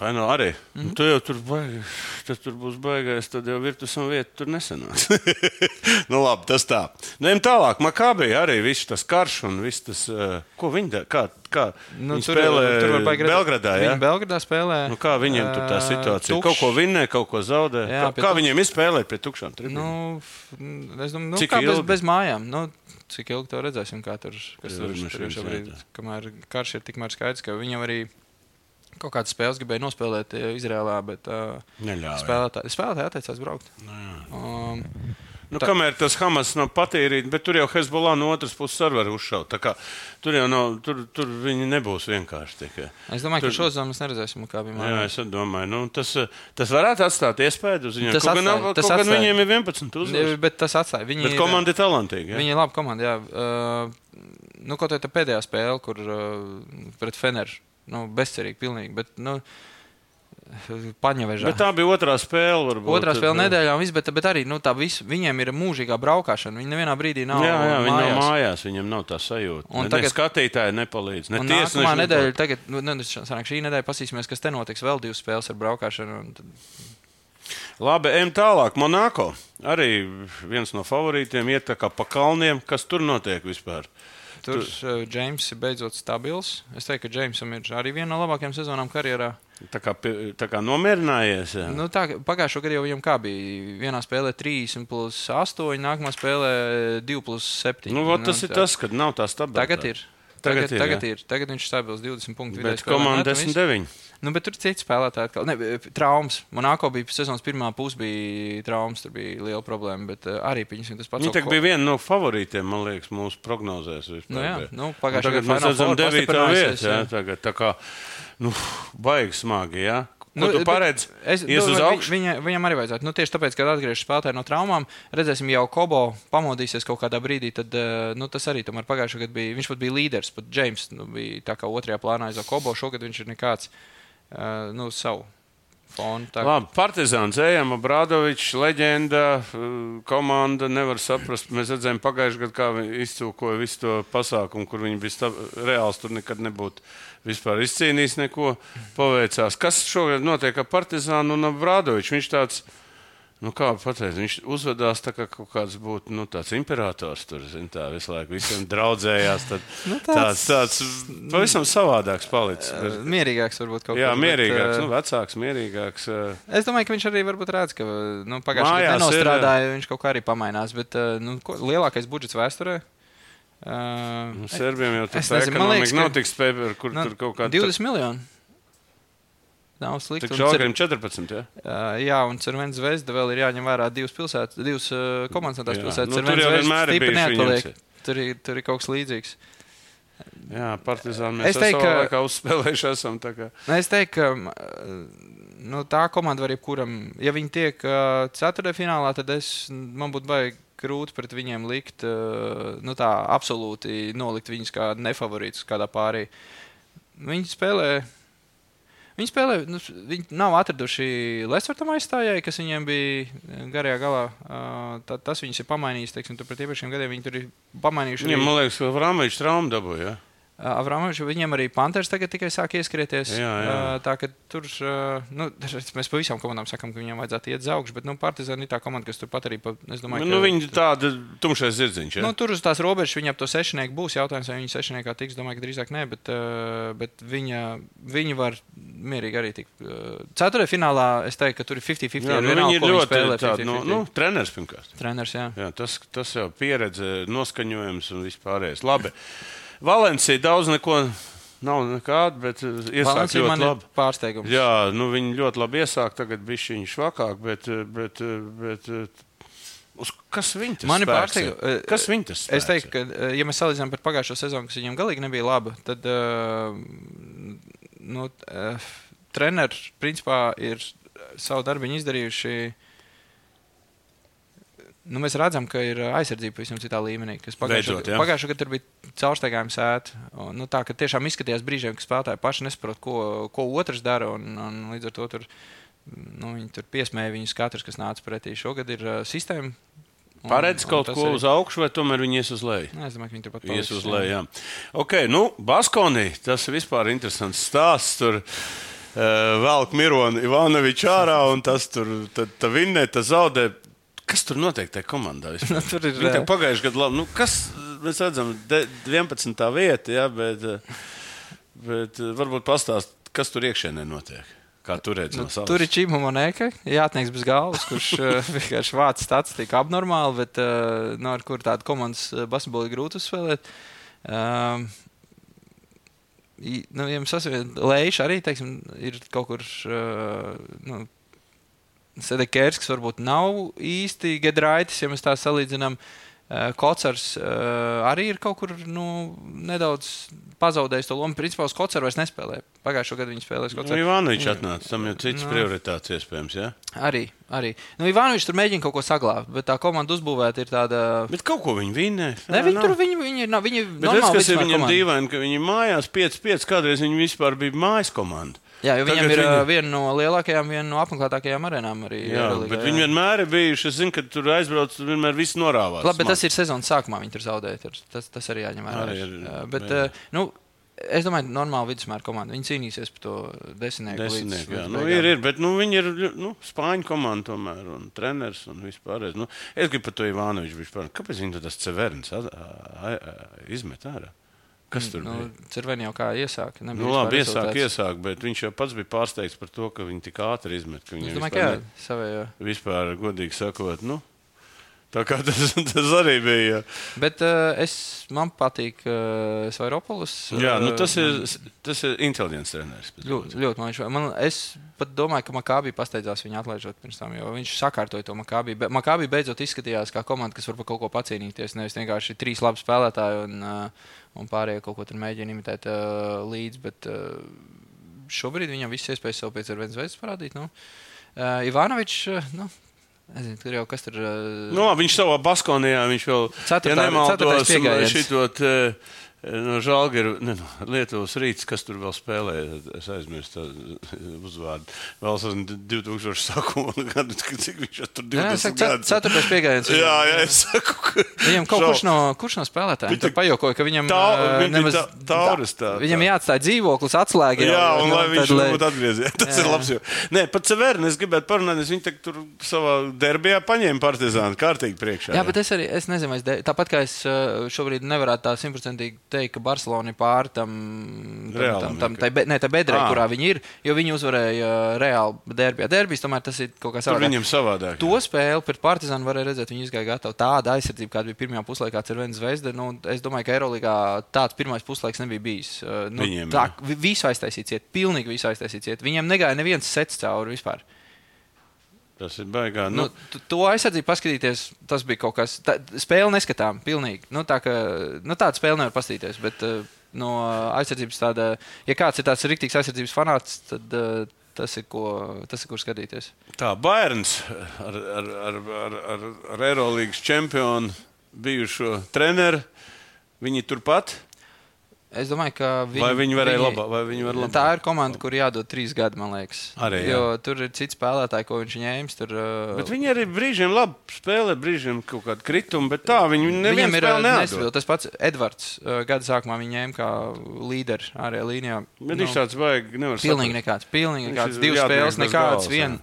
Vai nu arī? Mm. -hmm. Tu jau tur baigi. Tas tur būs baigais, tad jau virtuves un vieta tur nesenās. nu, labi, tas tā. Nu, ejam tālāk. Makābī arī viss tas karš un viss tas, uh, ko viņi dara. Kā, kā Nu, viņi spēlē tur baigi redzēt. Belgradā? Viņi Belgradā spēlē. Nu, kā viņiem tur tā ā, situācija? tukšs. Kaut ko vinnē, kaut ko zaudē. Jā, kā kā tukšs. viņiem izspēlēt pie tukšām tribīnēm? Nu, es domāju, nu, Cik kā bez, ilgi? bez mājām. Nu, cik ilgi to redzēsim, kā tur, kas Jā, tur, tur ir šobrīd. Kamēr karš ir tikmēr skaidrs, ka viņam arī kaut kādas spēles gribēja nospēlēt eh, Izrēlā, bet uh, Neļāva, jā. spēlētāji, spēlētāji atteicās braukt. Um, Nu, kamēr tas Hamas nav patīrīts, bet tur jau Hezbollah no otras puses arī var uzšaut. Tā Tur jau nav, tur, tur viņi nebūs vienkārši tikai. es domāju, Tur- ka šo zonu mēs neredzēsim, kā bija Jā, mājās. es domāju, nu, tas, tas varētu atstāt iespēju uz viņiem. Tas gan, atstāja, nav- tas gan atstāja. viņiem ir 11 uzvaras. Bet tas atstāja. Viņi Bet ir- komanda ir talantīga. jā. Viņa ir laba komanda. Jā. Uh, nu, kaut kā tā pēdējā spēle, kur uh, pret Feneru. Nu, bezcerīgi, pilnīgi. Bet, nu, Paņevežā. Bet tā bija otrā spēle. Varbūt, Otrā spēle nedēļā, viss, bet, bet arī nu, tā visu, viņiem ir mūžīgā braukšana. Viņi nevienā brīdī nav. Jā, jā viņi nav mājās, viņam nav tā sajūta. Un ne, tagad- ne skatītāji nepalīdz. Ne tiesneši nākamā nedēļa, tagad, nu, ne, sanāk, šī nedēļa pasīsimies, kas te notiks. Vēl divas spēles ar braukšanu. tad- Labi, ejam tālāk. Monako arī viens no favorītiem iet kā pa kalniem. Kas tur notiek vispār? Tur Džeims ir beidzot stabils. Es teiktu, ka Džeimsam ir arī viena no labākajām sezonām karjerā. Tā kā, tā kā nomierinājies. Jā. Nu, tā, pagājušo gadu jau viņam kā bija. Vienā spēlē 3 plus 8, nākamā spēlē 2 plus 7. Nu, vot tas ir tas, kad nav tā stabilitāte. Tagad ir. Tagad Tagad, ir, tagad, ir, tagad viņš ir stabils 20 punktu. Bet komanda 10-9. Nu, bet tur ir citi spēlētāji. Atkal. Ne, traumas. Monako bija sezonas pirmā puse, bija traumas. Tur bija liela problēma. Bet uh, arī pieņemsim tas pats. Viņa tā bija viena no favorītiem, man liekas, mūsu prognozēs. vispār Nu jā, bija. nu, Un pagājušajā gadā mēs redzam Four 9. pastiprinājusies, vietu. Jā, jā. tagad tā kā, nu, baigi smagi, jā. Ko Nu, tu paredz? Es Ies uz domāju, augšu? Viņa, viņam arī vajadzētu. Nu, tieši tāpēc, kad atgriežas spēlētāji no traumām, redzēsim, jau Kobo pamodīsies kaut kādā brīdī. Tad, eh, nu, tas arī tomēr pagājušajā gadā bija. Viņš pat bija līderis, pat Džeims nu, bija tā kā otrajā plānā aiz Kobo. Šogad viņš ir nekāds uh, nu, savu fonu. Tā, Labi, Partizāns, Ejam, Brādovičs, leģenda, eh, komanda. Nevar saprast. Mēs redzējām pagājušajā gadā, kā viņi izcūkoja visu to pasākumu, kur viņi bija stab... reāls. Tur nekad nebūtu vispār izcīnījis neko. Paveicās. Kas šogad notiek ar Partizānu un Brādoviču? Viņš tāds. Nu, kā pateikt, viņš uzvedās tā, kā kaut kāds būtu nu, tāds imperators. Tur zin, tā, visu laiku visiem draudzējās. Tad, nu, tāds, tāds pavisam savādāks palicis. Bet, mierīgāks varbūt kaut jā, kur, bet, mierīgāks, eh, nu, vecāks, mierīgāks. eh. Es domāju, ka viņš arī varbūt redz, ka nu, pagājušajā gadā ir, nenostrādāja. Viņš kaut kā arī pamainās. Bet nu, ko, lielākais budžets vēsturē. Uh, Nu, Serbiem jau tā nezinu, man liekas, nav tik spēcīga, kur nu, tur kaut kāda 20 miljoni. Nav slikti. Un cer- šādi 14. Ja? Uh, jā, un Cervena zvezda vēl ir jāņem vērā divas pilsētas, divas uh, komandas no tās pilsētas. Nu, tur jau vienmēr ir neatpaliek. Tur ir, tur ir kaut kas līdzīgs. Jā, Partizāni mēs Es es teiktu, ka uzspēlējuši esam. tā kā- Nu, Es teiktu, ka nu, tā komanda var jebkuram, ja viņi tiek uh, ceturtajā finālā, tad es, man būtu baigi grūti pret viņiem likt, uh, nu, tā absolūti nolikt viņus kā nefavorītus kādā pārī. Viņi spēlē. Viņi spēlē, nu, viņi nav atraduši Lesvartam aizstājēju, kas viņiem bija garajā galā. Uh, tas viņus ir pamainījis, teiksim, pret iepriekšējiem gadiem. Viņi tur ir pamainījuši. Viņam, man liekas, ka Vrāmeļš traumu dabūja. Ja? Avramovičs, viņiem arī Panthers tagad tikai sāk ieskrieties. Jā, jā. Ā, Tā ka tur, ā, nu, mēs pa visām komandām sakām, ka viņiem vajadzētu iet uz augšu, bet, nu, Partizāna ir tā komanda, kas turpat arī, pa, es domāju, Nu, ka, viņi tāda tumšais zirdziņš. Ja? Nu, tur uz tās robežas viņam to sešnieku būs. Jautājums, vai viņi sešniekā tiks. Domāju, ka drīzāk nē, bet, bet viņa, viņi var mierīgi arī tikt. Ceturtajā finālā es teiktu, ka tur ir 50-50. Jā, ar nu, viņi ir ļoti spēlē, tādi, nu, 50-50. nu, treneris pirmkārt. Treneris, jā. Jā, tas, tas jau pieredze, noskaņojums un vispārējais. Labi. Valencija daudz neko nav nekāda, bet uh, iesāk Valencija ļoti ir labi. pārsteigums. Jā, nu viņi ļoti labi iesāk, tagad bija šī švakāk, bet, uh, bet, uh, bet uh, uz kas viņi tas Man ir pārsteigums. ir? Kas viņi tas Es spēks teiktu, ir? ka, eh, ja mēs salīdzinām par pagājušo sezonu, kas viņam galīgi nebija laba, tad uh, nu, uh, treneri principā ir savu darbu izdarījuši. Nu, mēs redzam, ka ir aizsardzība pavisam citā līmenī. pagājušā tur bija caursteigājums sēta. Nu, tā ka tiešām izskatījās brīžiem, ka spēlētāji paši nesaprot, ko, ko otrs dara. Un, un līdz ar to tur, nu, viņi tur piesmēja viņus katrs, kas nāca pretī. Šogad ir uh, sistēma. Paredz kaut ko arī- uz augšu, vai tomēr viņi ies uz leju? Nē, es domāju, ka viņi turpat Ies uz leju. jā. Ok, nu, Baskonī tas ir vispār interesants stāsts. Tur uh, velk Mironu Ivanoviču ārā un tas tur vinnē, tas zaudē. Kas tur notiek tajā komandā? Nu, tur ir, tā eh, pagājušajā gadā, labi, nu, kas mēs redzam, de, 11. vieta, jā, bet, eh, bet eh, varbūt pastāst, kas tur iekšēnē notiek. Kā tur redz Nu, no savas? tur ir čīma monēta, jāatnieks bez galvas, kurš vienkārši vāc statistiku abnormāli, bet no ar kur tādu komandas basketbolu ir grūti uzspēlēt. Um, i- Nu, ja mums sasvien, Lēša arī teiksim, ir kaut kur. Uh, nu, Sedekērs, kas varbūt nav īsti gedraitis, ja mēs tā salīdzinām. Kocars arī ir kaut kur nu, nedaudz pazaudējis to lomu. Principā uz Kocaru vairs nespēlē. Pagājušo gadu viņš spēlēja uz Nu. Ivanovičs atnāca, tam jau cits Nu. prioritāts iespējams, jā. Arī, arī. Nu, Ivanovičs tur mēģina kaut ko saglabāt, bet tā komanda uzbūvēta ir tāda. Bet kaut ko viņi vinnē. Ne, viņi tur viņi, viņi, nav, viņi Bet tas, kas ir viņam dīvaini, ka viņi mājās 5-5, kādreiz viņi vispār bija mājas komanda. Jā, jo Tagad ir viņi- viņi... viena no lielākajām, viena no apmeklētākajām arēnām arī. Jā, Eurolīgā, bet viņi vienmēr ir bijuši. Es zinu, ka tur aizbrauc, tur vienmēr viss norāvās. Labi, bet tas ir sezonas sākumā, viņi tur zaudēja. Tas, tas arī jāņem vērā. Arī ir, Jā, bet, jā. eh, nu, Es domāju, ka normāla vidusmēra komanda. Viņi cīnīsies par to desmitnieku. Desmitnieki, jā. Nu, ir, ir, bet nu, viņi ir nu, spāņu komanda tomēr un treneris un vispār. Nu, es gribu par to Ivānoviču. Kāpēc viņi tas Ceverns izmet ārā? Kas tur nu, bija? Cerveni jau kā iesāka. Nu, labi, vispār iesāk, rezultāts. iesāk, bet viņš jau pats bija pārsteigts par to, ka viņi tik ātri izmet. Viņam vispār, ne, vispār godīgi sakot, nu, tā kā tas, tas arī bija. Bet uh, es, man patīk uh, Svairopolis. Jā, nu, uh, tas ir, tas ir inteliģents treneris. Ļoti, ļoti man viņš, man, es pat domāju, ka Makābi pasteidzās viņu atlaižot pirms tam, jo viņš sakārtoja to Makābi. Makābi beidzot izskatījās kā komanda, kas var par kaut ko pacīnīties. Nevis vienkārši trīs labi spēlētāji un, uh, un pārējie kaut ko tur mēģina imitēt uh, līdzi. Bet uh, šobrīd viņam viss iespējas sev pēc ar viens veids parādīt. Nu. Uh, Ivanovičs, uh, nu, nezinu, tur jau kas tur. Uh, Nu, labi, viņš savā Baskonijā viņš vēl Ceturtā- ja nemaldos, eh, No Žalgiru, ne, no Lietuvas rīts, kas tur vēl spēlēja, es aizmirsu tā uzvārdu. Vēl esmu 2000 sākumā gadu, cik viņš tur Jā, es 20 saku, cet- gadus. ceturtais piegājiens. Jā, jā, es saku, ka Viņam kaut kurš no, kurš no spēlētājiem tur pajokoja, ka viņam tā- ā, viņa nemaz tā- tauras tā- Viņam tā. jāatstāj dzīvoklis, atslēga. Jā, un nu, lai viņš lai- būtu atgriezies. Tas Jā. ir labs. Jo. Nē, pat Severnu es gribētu parunāt, es viņu tur savā derbijā paņēmu partizānu kārtīgi priekšā. Jā, bet es arī es nezinu, es de... tāpat kā es šobrīd nevarētu tā simtprocentīgi teikt, ka Barcelona ir pār tam, tam, tam, tam tai, ne, tai bedrē, Ā. kurā viņi ir, jo viņi uzvarēja ā, Reāli derbijā. Derbijs tomēr tas ir kaut kā savādāk. viņam savādāk. To spēli pret Partizānu varēja redzēt. Viņi izgāja gatavi. Tāda aizsardzība, kāda bija pirmajā puslaikā, ir viena zvezda. Nu, es domāju, ka Eirolandā tāds pirmais puslaiks nebija bijis. Uh, Nu, Viņiem, tā visu aiztaisīt, iet, pilnīgi visu aiztaisīt. Iet. Viņiem negāja neviens sets cauri vispār. Tas ir baigā. Nu, Nu, to aizsardzību paskatīties, tas bija kaut kas. Tā, spēle neskatām, pilnīgi. Nu, tā, ka, nu, tāda spēle nevar paskatīties. Bet uh, no aizsardzības tāda, ja kāds ir tāds rīktīgs aizsardzības fanāts, tad uh, tas ir, ko, tas ir kur skatīties. tā Bērns ar, ar, ar, ar, ar, ar Eirolandes čempionu bijušo treneru. Viņi turpat. Es domāju, ka viņi, Vai viņi varēja labāk? Vai viņi var labāk? Tā ir komanda, kur jādod trīs gadi, man liekas. Arī, jā. jo tur ir cits spēlētāji, ko viņš ņēmis. Tur, uh, Bet viņi arī brīžiem labi spēlē, brīžiem kaut kādu kritumu, bet tā viņi nevienam ir nestabils. neatdod. Tas pats Edvards. Uh, gada sākumā viņu ņēma kā līderi ārējā līnijā. Bet viņš tāds vajag, nevar Nu, Pilnīgi saprast. nekāds. Pilnīgi nekāds. Divas spēles, nekāds. Viena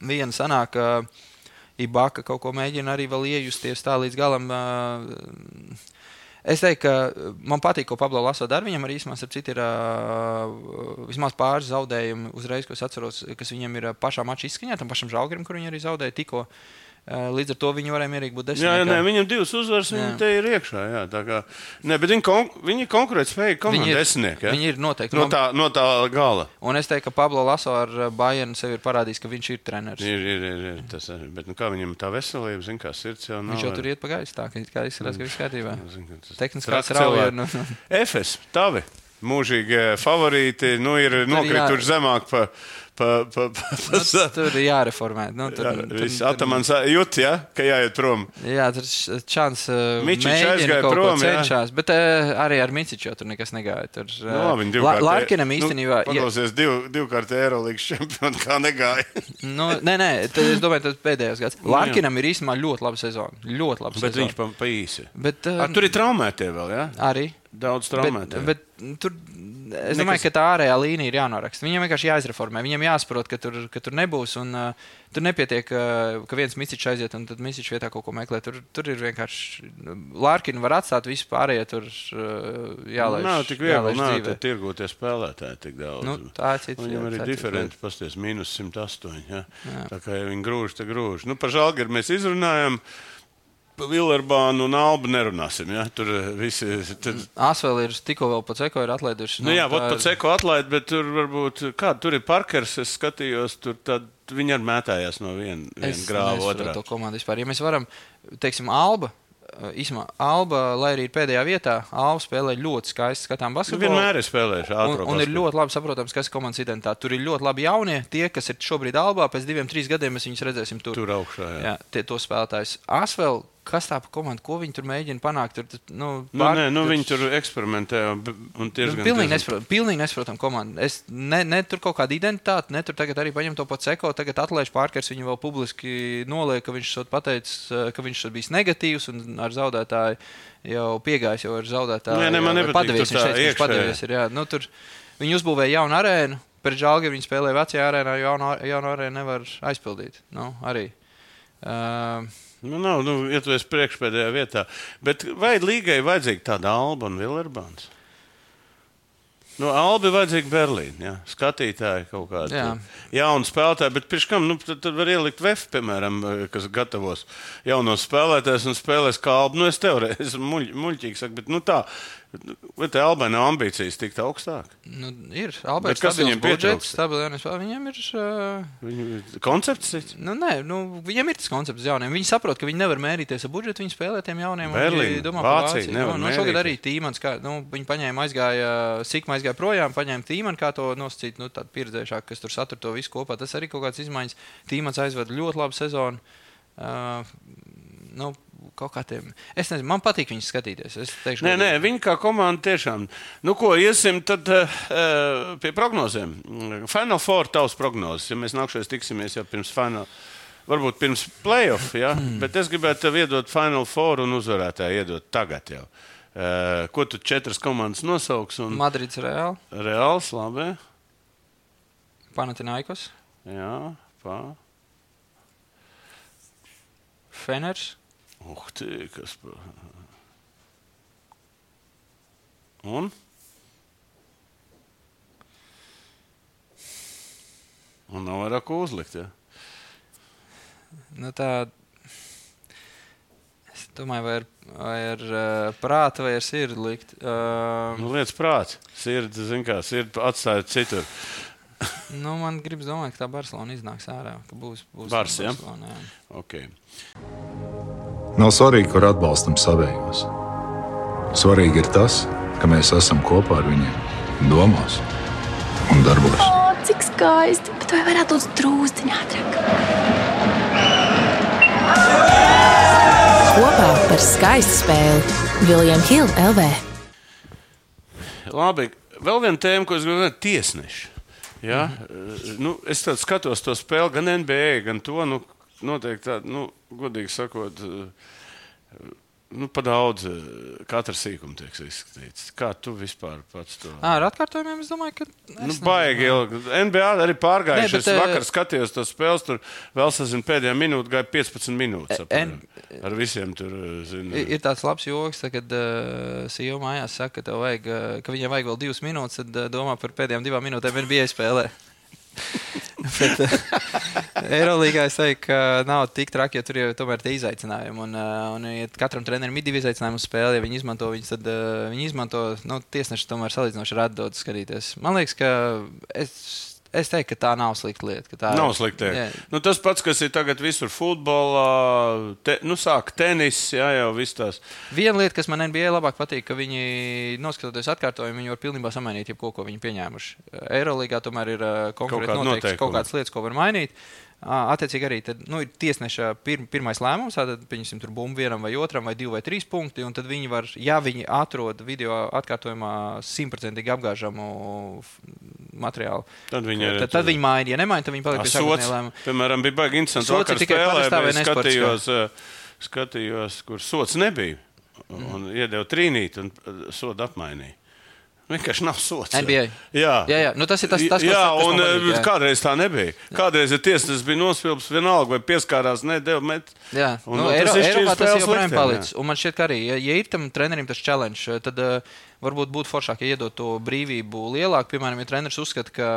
vien sanāk, ka Ibaka kaut ko mēģina arī vēl iejusties tā līdz galam. Uh, Es teiktu, ka man patīk, ko Pablo Laso dara. Viņam arī citu ir uh, vismaz pāris zaudējumi uzreiz, ko es atceros, kas viņam ir uh, pašā mačā izskaņā, tam pašam žaugrim, kur viņi arī zaudēja tikko. Uh, līdz ar to viņi varēja mierīgi būt desmit. Jā, jā, nē, viņam divas uzvaras, Jā. viņi te ir iekšā. Jā, kā, ne, bet viņi, kon, viņi Viņi komandi ir- desmitnieki. Viņi ir noteikti. No tā, no tā gala. Un es teiktu, ka Pablo Laso ar uh, Bayernu sev ir parādījis, ka viņš ir treneris. Ir, ir, ir, ir tas, arī. bet nu, kā viņam tā veselība, zina, kā sirds jau nav. Viņš jau tur iet pa gaisu, tā ka izskatās, ka viss kārtībā. Zin, Tehniskā strauja. cilvēki. Nu, Efes, tavi mūžīgie favorīti, nu, ir nokrituši zemāk pa, pa, pa, pa, pa, nu, tur ir jāreformē. Nu, tur, Jā, tur, viss Atamans jūt, ja, ka jāiet prom. jā, tur Mičičs mēģina aizgāja kaut prom, ko jā. bet arī ar Mičiču tur nekas negāja. Tur, uh, Nu, labi, viņi La, divkārt- Larkinam īstenībā. Nu, Paklausies, div, divkārt Eirolandes čempionu, kā negāja. nu, nē, nē, tad es domāju, tas pēdējais gads. Nu, jā. Larkinam ir īstenībā ļoti laba sezona. Ļoti laba Bet sezona. viņš pa, pa īsi. Bet, uh, Ar, tur ir traumētie vēl, ja? arī. Daudz Bet, traumētie. bet tur es domāju, ka tā ārējā līnija ir jānoraksta. Viņam vienkārši jāizreformē. Viņam jāsaprot, ka tur, ka tur nebūs. Un, uh, tur nepietiek, uh, ka viens misičs aiziet un tad misičs vietā kaut ko meklē. Tur, tur ir vienkārši Lārkina var atstāt visu pārējo. Tur uh, jālaiž. Nav tik viegli, nav tur tirgoties spēlētāji tik daudz. Nu, tā ir cita Viņam arī diferenti, pasties, mīnus 108. Ja? Tā kā ja viņi grūž, tad grūž. Nu, par žālgaru mēs izrunājam. Par Vilerbānu un Albu nerunāsim. Ja? Tur eh, visi. Tad, Asvēl ir tikko vēl pa ceko ir atlaiduši. nu, jā, tā ir- pat seko atlaid, bet tur varbūt, kā tur ir Parkers, es skatījos, tur tad viņi arī mētājās no viena vien grāva otrā. to komandu vispār. Ja mēs varam, teiksim, Alba. Īsumā, Alba, lai arī ir pēdējā vietā, Alba spēlē ļoti skaisti skatām Nu, basketbolu. vienmēr ir spēlējuši Un, ātrāk. un ir ļoti labi saprotams, kas ir komandas identitāte. Tur ir ļoti labi jaunie. Tie, kas ir šobrīd Albā, pēc diviem, trīs gadiem mēs viņus redzēsim tur. tur augšā. Jā. Jā, tie, to spēlētājs. Asvēl kas tā pa komandu, ko viņi tur mēģina panākt. Tur, tas, nu, Nu, pār- nē, nu, tur- viņi tur eksperimentē un, un Nu, diezgan. pilnīgi nesaprotam, pilnīgi nesaprotam komandu. Es ne, ne tur kaut kāda identitāte, ne tur tagad arī paņem to pats eko. Tagad atlaiž pārkars viņu vēl publiski noliek, ka viņš esot pateicis, eh, ka viņš esot bijis negatīvs un ar zaudētāju jau piegājis, jau ar zaudētāju. Nē, nē, man jau nepatīk padevies, tur viņš teica, ka viņš padevies ir, jā. nu, tur, viņi uzbūvēja jaunu arēnu. Pret žāli, viņi spēlēja vecajā arēnā, jaunu, jaunu arēnu nevar aizpildīt. Nu, arī. Uh, Nu, nav, nu, ja tu esi priekšpēdējā vietā. Bet vai līgai vajadzīga tāda Alba un Vilerbāns? Nu, Alba ir vajadzīga Berlīna. Ja? Skatītāji kaut kāda Jā. jauna spēlētāja, bet pirms kam nu, tad, tad var ielikt VF, piemēram, kas gatavos jaunos spēlētājus un spēlēs kā Alba. Nu, es teorētiski esmu muļ, muļķīgi, saku, bet nu, tā, vai te Albai nav ambīcijas tikt augstāk? nu, ir Bet Alberts, kas viņam ir? pietrūkst? Stabils, viņam ir. Uh, Viņu koncepts cits. Nu, nē, nu, viņiem ir tas koncepts jauniem. Viņi saprot, ka viņi nevar mērīties ar budžetu. Viņi spēlē tiem jauniem. un Berlīna, domā Vācija Vāciju. nevar Nu, nu, šogad arī Tīmans, kā, nu, viņi paņēma, aizgāja, Sikma aizgāja projām, paņēma Tīmanu, kā to nosacīt, nu, tādu pieredzējušāku, kas tur satur to visu kopā. Tas arī kaut kāds izmaiņas. Tīmans aizvada ļoti labu sezonu. Uh, nu, kaut kā tiem. Es nezinu, man patīk viņus skatīties. Es teikšu, Nē, nē, viņi kā komanda tiešām. Nu, ko iesim tad uh, pie prognozēm? Final Four tavs prognozes. Ja mēs nākšais tiksimies jau pirms Final. Varbūt pirms playoff, ja? Hmm. bet es gribētu tev iedot Final Four un uzvarētāju iedot tagad jau. Uh, ko tu četras komandas nosauks? Un... Madrids Reāli, Reāls, labi. Panathinaikos, Jā, pā. Feners, Tī, kas. pa- Un? Un nav vairāk ko uzlikt. Ja? Nu, tā, es domāju, vai ar, vai ar uh, prātu vai ar sirdi likt. Uh, Nu, lietas prāts. Sirds, zin kā, sirds atstāja citur. nu, man gribas domāt, ka tā Barcelona iznāks ārā. ka Būs, būs Bars, ja? Barcelona, jā. Okay. Nav svarīgi, kur atbalstam savējos. Svarīgi ir tas, ka mēs esam kopā ar viņiem, domās un darbos. O, cik skaisti! Bet vai varētu būt drūzdiņā ātrāk? Kopā par skaistu spēli Viljams Hilde LV. Labi, vēl viena tēma, ko es gribu runāt, tiesneši. Ja? Mm -hmm. nu, es skatos to spēli, gan NBA, gan to. Nu, noteikti tādu, nu, godīgi sakot, eh, nu, pa daudz eh, katra sīkuma tiek izskatīts. Kā tu vispār pats to? Ā, Ar atkārtojumiem es domāju, ka. es Nu, baigi ilgi. NBA arī pārgājuši. Nē, bet, Es vakar eh, skatījos to spēles, tur vēl sazinu pēdējā minūtē, gāja 15 minūtes. En- apmēram. Ar visiem tur, zinu. Ir tāds labs joks, kad uh, Sīva mājās saka, ka, vajag, ka viņam vajag vēl divas minūtes, tad uh, domā par pēdējām divām minūtēm NBA spēlē. Bet, uh, Eirolandā es teiktu, ka nav tik traki, jo tur jau tomēr ir izaicinājumi. Un, uh, un ja katram trenerim ir divi izaicinājumi uz spēli. Ja viņi izmanto viņus, tad uh, viņi izmanto nu, tiesneši tomēr salīdzinoši reti dod skatīties. Man liekas, ka es, es teiktu, ka tā nav slikta lieta. Tā, Nav slikti. Jā. Nu, tas pats, kas ir tagad visur futbolā, te, nu, sāk tenis, jā, jau viss tās. Viena lieta, kas man NBA labāk patīk, ka viņi, noskatoties atkārtojumu, viņi var pilnībā samainīt jebko, ko viņi pieņēmuši. Eirolandā tomēr ir uh, konkrēti kādi noteikti noteikumi. kaut kādas lietas, ko var mainīt. Ā, Attiecīgi arī tad, nu, ir tiesneša pir, pirmais lēmums, tad pieņemsim tur bumbu vienam vai otram, vai divi vai trīs punkti. un Tad viņi var, ja viņi atrod video atkārtojumā simtprocentīgi apgāžamu materiālu, Tad viņi tad, tad viņi maina. Ja nemaina, tad viņi paliek pie sākotnējā lēmuma. piemēram, bija baigi interesanti. Vakar ir tikai es nesportiskā? skatījos, kur sots nebija. Un iedeva trīnīt un sodu apmainīja. Vienkārši nav sots. Jā, Jā, jā. Nu, tas ir tas- kas- jā, kas man un patīk, eh, jā. kādreiz tā nebija. Kādreiz ir tiesnesis bija nospilps vienalga vai pieskārās, nedēļa met. Jā, Un, nu, nu, Eiro, Eiropā tas joprojām palicis. Un man šķiet, ka arī, ja, ja ir tam trenerim tas challenge, tad uh, varbūt būtu foršāk, ja iedot to brīvību lielāku. Piemēram, ja treneris uzskata, ka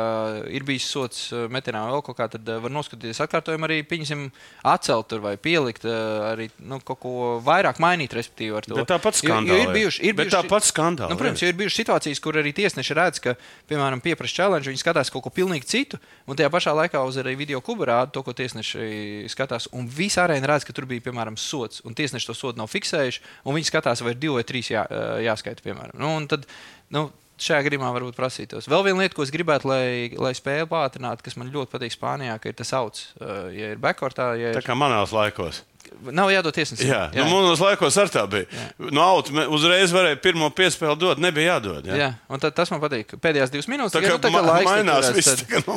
ir bijis sots uh, metienā vēl kaut kā, tad uh, var noskatīties atkārtojumu arī, pieņemsim, atcelt tur vai pielikt, uh, arī nu, kaut ko vairāk mainīt, respektīvi. ar to. Bet tāpat Jo- jo skandāli. Ir bijuši, ir bijuši, tāpat skandāli, Nu, protams, jo ir bijušas situācijas, kur arī tiesneši redz, ka, piemēram, pieprasa challenge, viņi skatās kaut ko pilnīgi citu, un tajā pašā laikā uz arī video klubu rāda to, ko tiesneši skatās. Un visā arēnā redz, ka tur bija, piemēram, sots, un tiesneši to sodu nav fiksējuši, un viņi skatās, vai ir divi vai trīs jā, jāskaita, piemēram. Nu, un tad, nu, Šajā gadījumā varbūt prasītos. Vēl viena lieta, ko es gribētu, lai, lai spēle pātrinātu, kas man ļoti patīk Spānijā, ir tas augs. Ja ir backcourtā, ja Tā ir kā manās laikos. Nav jādod tiesnesim. Jā, jā. Nu, mūnos laikos ar tā bija. Jā. No auta me- uzreiz varēja pirmo piespēli dot, nebija jādod. Jā. Jā, un tad, tas man patīk. Pēdējās divas minūtes, ja, nu, tā kā ma laiks mainās viss tad- no.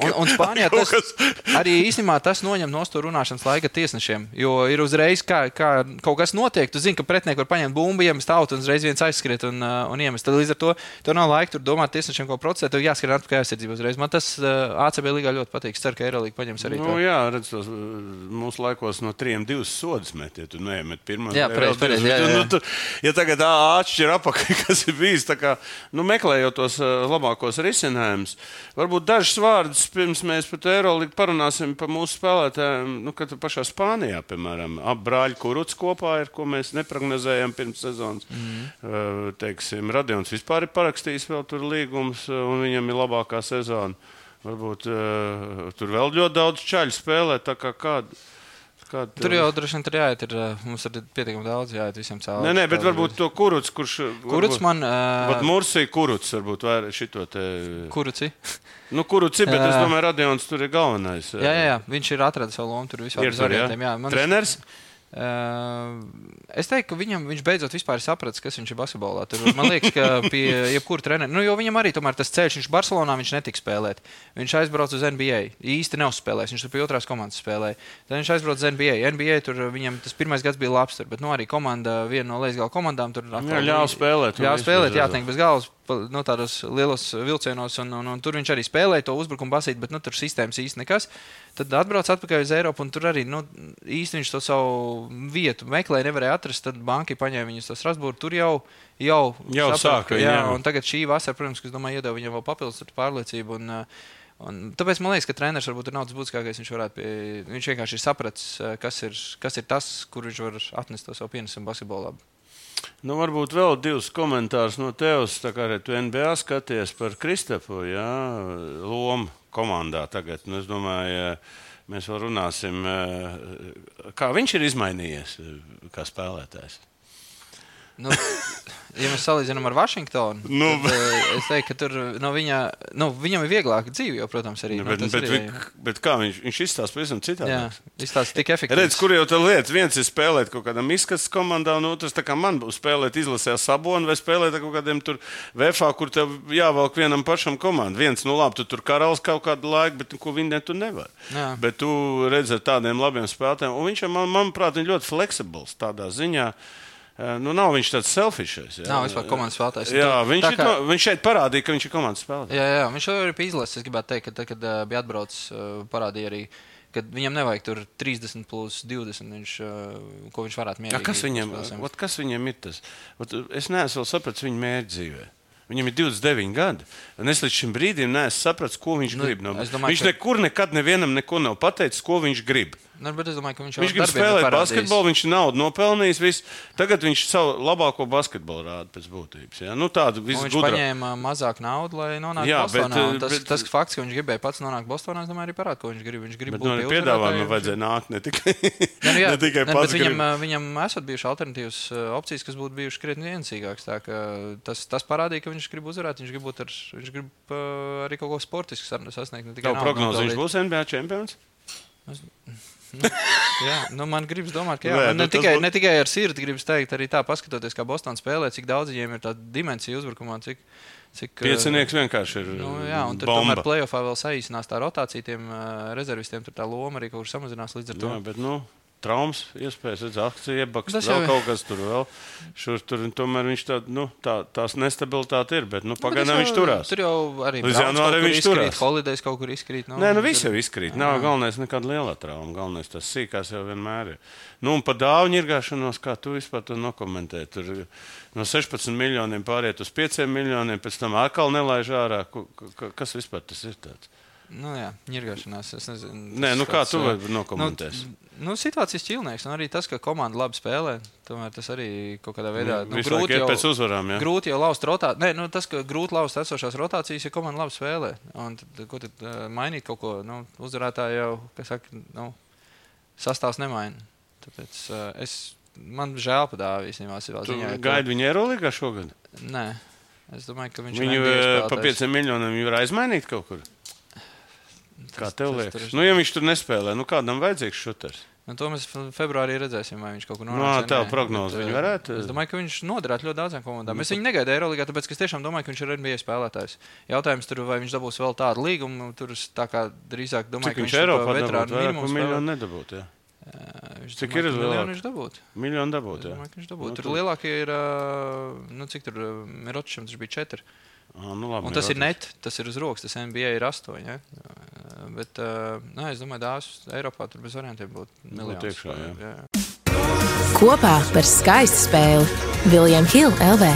Un, un Spānijā tas arī īstenībā tas noņem no stūra runāšanas laika tiesnešiem. Jo ir uzreiz, kā, kā kaut kas notiek, tu zini, ka pretinieks var paņemt bumbu, iemest autu un uzreiz viens aizskriet un, uh, un iemest. Tad līdz ar to tur nav laika tur domāt tiesnešiem, ko procesēt. Tev jāskrien atpakaļ aizsardzībā uzreiz. Man tas uh, ACB līgā ļoti patīk. Ceru, ka Eirolīga paņems arī Nu, to. jā, redz, tos, uh, mūsu laikos no trim divas sodas met, ja tu neiemet pirmā. Bet, jā. Nu, tu, ja tagad ā, atšķir apakaļ, kas ir bijis, kā, nu, meklējot tos uh, labākos risinājumus, varbūt dažus vārdus pirms mēs par Eirolīgu parunāsim par mūsu spēlētājiem, nu, kad pašā Spānijā, piemēram, ap brāļu kuruts kopā ir, ko mēs neprognozējām pirms sezonas. Mm. Teiksim, Radions vispār ir parakstījis vēl tur līgums, uh, un viņam ir labākā sezona. Varbūt uh, tur vēl ļoti daudz čaļu spēlē. kā Kāda, kāda Tur jau droši vien tur jāiet. Ir, uh, mums ir pietiekami daudz jāiet visiem cauri. Nē, nē, bet varbūt to kuruts, kurš. Kuruts man. Uh, Mursija kuruts, varbūt vairāk šito te. Kuruci? Nu, kuruts ir, bet es Jā. domāju, Radions tur ir galvenais. Jā, jā, jā, viņš ir atradis savu lomu tur visā Ir tur, jā. Uh, es teiktu, ka viņam, viņš beidzot vispār ir sapratis, kas viņš ir basketbolā. Tur, man liekas, ka pie jebkura treneru, nu, jo viņam arī tomēr tas ceļš, viņš Barcelonā viņš netika spēlēt. Viņš aizbrauca uz NBA. Īsti neuzspēlēs, viņš tur pie otrās komandas spēlēja. Tad viņš aizbrauca uz NBA. NBA tur viņam tas pirmais gads bija labs, tur, bet nu, arī komanda, viena no lejas gala komandām tur Jā, ļāva spēlēt, Ļāva spēlēt, jāteikt, bez galvas. Nu, tādos lielos vilcienos, un, un, un tur viņš arī spēlēja to uzbrukumu basīt, bet nu, tur sistēmas īsti nekas. Tad atbrauc atpakaļ uz Eiropu, un tur arī nu, īsti viņš to savu vietu meklēja, nevarēja atrast. Tad banka paņēma viņus uz Strasbūru. Tur jau, jau, Jau sāka jā, jā. un tagad šī vasara, protams, es domāju, iedeva viņam vēl papildus pārliecību. Un, Un tāpēc man liekas, ka treneris varbūt ir naudas būtiskākais. Viņš, pie, viņš vienkārši ir sapratis, kas ir, kas ir tas, kur viņš var atnest to savu pienesumu basketbolā. Nu, varbūt vēl divus komentārus no tevis. Tā kā arī tu NBA skaties par Kristofu jā, lomu komandā tagad. Nu, es domāju, mēs vēl runāsim, eh, kā viņš ir izmainījies eh, kā spēlētājs. Nu, ja mēs salīdzinām ar Vašingtonu, Nu, tad, uh, es teiktu, ka tur no viņa, nu, viņam ir vieglāk dzīve, jo, protams, arī. Nu, nu, bet, bet, arī bet, bet kā viņš, viņš izstāsta pavisam citādi? jā, izstāsta tik efektīvi. Redz, kur jau tā lieta, viens ir spēlēt kaut kādam izskats komandā, un otrs kā man būs spēlēt izlasē sabonu vai spēlēt kaut kādiem tur VFā, kur tev jāvelk vienam pašam komandai. Viens, nu labi, tu tur karalis kaut kādu laiku, bet ko viņi ne tu nevar. Jā. Bet tu redzi ar tādiem labiem spēlētājiem, un viņš, man, manuprāt, ir ļoti fleksibls tādā ziņā. Eh, Nu, nav viņš tāds selfišs. Nav vispār komandas spēlētājs. Jā, Tu- viņš, tā kā... no, viņš šeit parādīja, ka viņš ir komandas spēlētājs. Jā, jā, viņš jau ir izlases. Es gribētu teikt, ka tad, kad uh, bija atbraucis, uh, parādīja arī, ka viņam nevajag tur 30 plus 20, viņš, ko viņš varētu Ja, mierīgi. kas, viņam, ot, kas viņam ir tas? Ot, es neesmu sapratis viņa mērķa dzīvē. Viņam ir 29 gadi. Un es līdz šim brīdim neesmu sapratis, ko viņš Nu, grib. No... domāju, Viņš ka- nekur nekad nevienam neko nav pateicis, ko viņš grib. Nu, bet es domāju, ka viņš jau Viņš ar grib ir spēlēt parādījis. basketbolu, viņš ir naudu nopelnījis. Visu. Tagad viņš savu labāko basketbolu rāda pēc būtības. Ja? Nu, tādu Un Viņš visgudrāko. paņēma mazāk naudas, lai nonāktu Bostonā. bet, tas, bet- tas fakts, ka viņš gribēja pats nonākt Bostonā, es domāju, arī parāda, ko viņš grib. Viņš grib Bet būt no pie piedāvājuma uzvarētāja. vajadzēja nākt ne tikai, Ja, nu jā, ne tikai ne, pats. viņam, viņam esat bijušas alternatīvas opcijas, kas būtu bijušas krietni ka Tas, tas parādīja, ka viņš grib uzvarēt. Viņš grib, ar, viņš grib arī kaut ko sportisku sasniegt. ne naudu prognozi viņš būs NBA čempions? Jā, nu man gribas domāt, ka jā, Nē, ne, nu tas tikai, būtu- ne tikai ar sirdi gribas teikt, arī tā paskatoties, kā Bostonā spēlē, cik daudz viņiem ir tāda dimensija uzbrukumā. Cik, cik, ā, Piecinieks vienkārši ir. Nu, jā, un tur bomba. tomēr plēsoņā vēl saīsinās tā rotācija, tiem uh, rezervistiem tur tā loma arī kaut kur samazinās līdz ar to. Jā, bet, nu, traumas, iespējas, redzēt, akciju iebaks, Tas vēl jau- kaut kas tur vēl. Šur, tur, tomēr viņš tā, nu, tā, tās nestabilitāte ir, bet, nu, Nu, pagaidām tas viņš turās. Tur jau arī Līdz janvārim viņš turās. Holidays kaut kur izkrīt. Nu, Nē, nu viss jau izkrīt. Nav galvenais nekāda liela trauma. Galvenais tas sīkās jau vienmēr ir. Nu, un par dāvanu irgāšanos, kā tu vispār to nokomentē. Tur no 16 miljoniem pāriet uz 5 miljoniem, pēc tam atkal nelaiž ārā. Kas vispār tas ir tāds? Nu, jā, ņirgāšanās. Es nezinu. Nē, nu kā kāds, tu vari nokomentēt? Nu, nu, situācijas ķilnieks, un arī tas, ka komanda labi spēlē, tomēr tas arī kaut kādā veidā Nu, visu laiku iet pēc uzvarām, jā. Grūti jau laust rotāciju. Nē, nu, tas, ka grūti laust esošās rotācijas, ja komanda labi spēlē. Un tad, ko tad uh, mainīt kaut ko? Nu, uzvarētāji jau, kas saka, nu, sastāvs nemaina. Tāpēc uh, es, man žēl padāvā īstenībā. savā Tu ziņā, gaidi viņu Eirolandā šogad? Nē, es domāju, ka viņš Viņu pa. 5 miljoniem jau var aizmainīt kaut kur. Kā Tas- tev tas liekas? tur ir- Nu, ja viņš tur nespēlē, nu kādam vajadzīgs šuters? Un to mēs fe- februārī redzēsim, vai viņš kaut kur Nu, nonāks. vai tā nē. prognoze viņa eh, varētu- Es domāju, ka viņš noderētu ļoti daudzām komandām. Es viņu negaidu Eirolandā, tāpēc ka es tiešām domāju, ka viņš ir NBA spēlētājs. Jautājums tur, vai viņš dabūs vēl tādu līgumu, tur es tā kā drīzāk domāju, Cik ka viņš Eiropā veterānu minimumu miljonu nedabūtu. Viņš Cik domāju, ir miljonu? Viņš dabūtu. Miljonu dabūtu. domāju, viņš dabūtu. Nu, Tur lielākie ir, nu, cik tur Miročam tas bija četri. Ā, nu, labi, Un tas ir net, tas ir uz rokas, tas NBA ir astoņi. Ja? Bet, uh, nē, es domāju, dāvis Eiropā tur bez variantiem būtu miljons. iekšā, jā. jā. Kopā par skaistu spēli Viljams Hilde LV.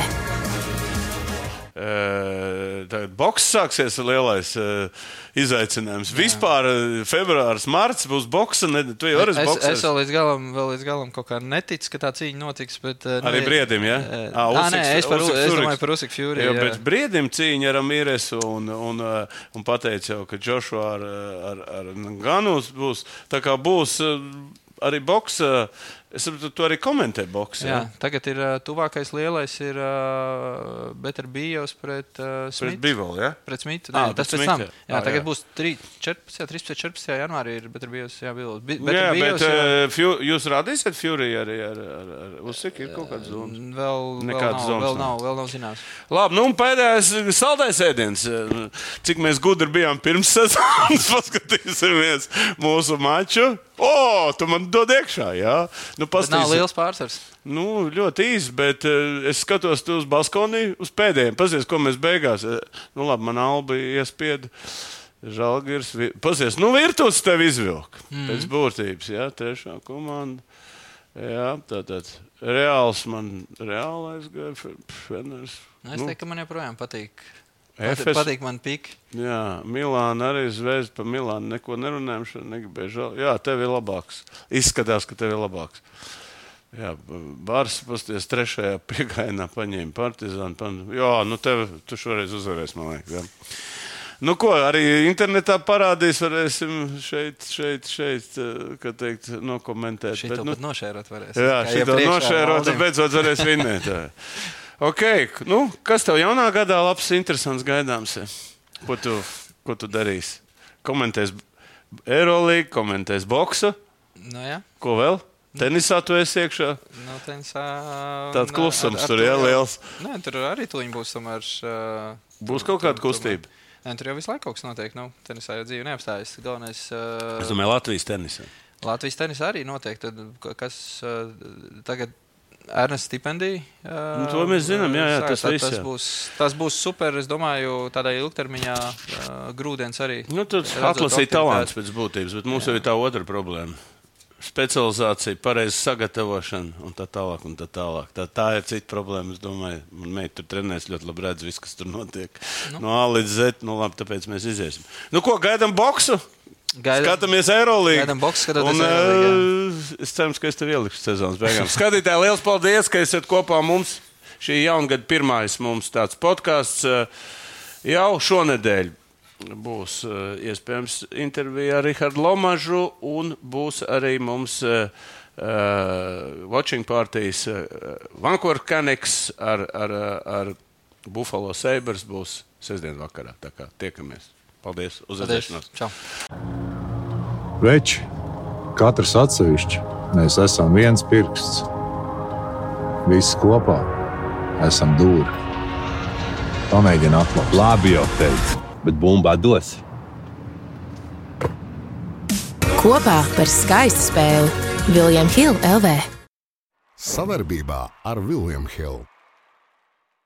Eh, Tagad boks sāksies lielais uh, izaicinājums. Jā. Vispār uh, februāris, marts būs boks. Tu jau esi Es, es boks. vēl līdz galam, vēl līdz galam kaut kā neticu, ka tā cīņa notiks. Bet, uh, Arī briedim, ja? Uh, Ā, ah, nē, es, par, Usyks es domāju par Usiku Fjūri. Jā, bet brīdim cīņa ar Amīresu un, un, uh, un pateica jau, ka Džošua ar, ar, ar Ganus būs. Tā kā būs arī boks. uh, Es saprotu, tu arī komentē boks. Jā, Ja? tagad ir uh, tuvākais lielais, ir uh, Better Bijos pret uh, Pret Smitu. Bivolu, ja? Pret Smitu. Nē, tas pret pēc tam. Jā, Ā, tagad jā. būs 3, 14, 13, 14. janvārī ir Better Bijos. Jā, Bijos. Bi- Jā, Better bet Bijos, jā. Fju- jūs radīsiet Fury arī ar, ar, ar Usyku? Ir kaut kāds zonas. Vēl, vēl, Nekādas nav, zonas vēl, nav. nav, vēl nav zināms. Labi, nu un pēdējais saldais ēdiens. Cik mēs gudri bijām pirms sezonas, paskatīsimies mūsu maču. O, tu man dod iekšā, jā. Nu, Bet nav paskatīsimies. liels pārsvars. Nu, ļoti īsi, bet uh, es skatos uz balkoni, uz pēdējiem. Pazies, ko mēs beigās. eh, Nu, labi, man alba iespieda. Žalgiris. vi- Pazies, nu, virtuves tev izvilka. Mm. Pēc būtības, jā, trešā komanda. Jā, tātad reāls man, reālais gājums. Nu, es teiktu, ka man joprojām patīk. Efes. Patīk, man pik. Jā, Milāna arī zvērs par Milānu. Neko nerunājam, šodien negribēju žēl. Jā, tev ir labāks. Izskatās, ka tev ir labāks. Jā, Bārs pasties trešajā piegājienā paņēma partizānu. Pan... Jā, nu tev, tu šoreiz uzvarēsi, man liekas. Jā. Nu, ko arī internetā parādīs, varēsim šeit, šeit, šeit, eh, teikt, nokomentēt. Šī Bet, nu, nošērot varēs. Jā, šī nošērot, tad beidzot varēs vinēt. Jā. ok, nu, kas tev jaunā gadā labs, interesants gaidāms? ir? Ko tu, ko tu darīsi? Komentēs Eirolandu, komentēs boksu, Nu, jā. ko vēl? Tenisā tu esi iekšā. Nu, tenisā, Tāds un, klusums ar- ar tur, jau- liels. Nē, tur arī tuliņi būs tomēr. Uh, Būs kaut kāda kustība. Nē, tur jau visu laiku kaut kas notiek. Nu, tenisā jau dzīve neapstājas. Galvenais. Uh, Es domāju, Latvijas tenisā. Latvijas tenisā arī notiek. Tad, kas uh, tagad Ernsts stipendija? Nu, to mēs zinām, jā, jā, tas Tad viss, tas, jā. būs, tas būs super. Es domāju, tādai ilgtermiņā uh, grūdienis arī. Nu, Redzot atlasīt talants pēc būtības, bet mums jau ir tā otra problēma. Specializācija, pareiza sagatavošana un tā tālāk. Un tā, tālāk. Tā, tā ir cita problēma. Es domāju, man meita tur trenēs ļoti labi redz, viss, kas tur notiek. Nu. No A līdz Z. Nu, labi, tāpēc mēs iziesim. Nu, ko gaidām boksu? Gaidām- Skatāmies Eirolandā. Eurolīgu, Es ceru, ka es tev ielikšu sezonas beigās. Skatītāji, liels paldies, ka esat kopā mums. Šī jaungada pirmais mums tāds podkāsts eh, jau šonadēļ. Būs uh, iespējams intervija ar Rahardu Lomažu, un būs arī mums uh, watching partijas uh, Vankūver Kaneks ar, ar, ar Buffalo Sabres būs sestdien vakarā. Tā kā tiekamies. Paldies! Uz redzēšanos! Veči, katrs atsevišķi, mēs esam viens pirksts. Visi kopā esam dūri. Pamēģini atklāt. Labi, jau teicu, bet bumbā dos. Kopā par skaistu spēli Viljams Hilde LV. Savarbībā ar Vilniņu Hildu.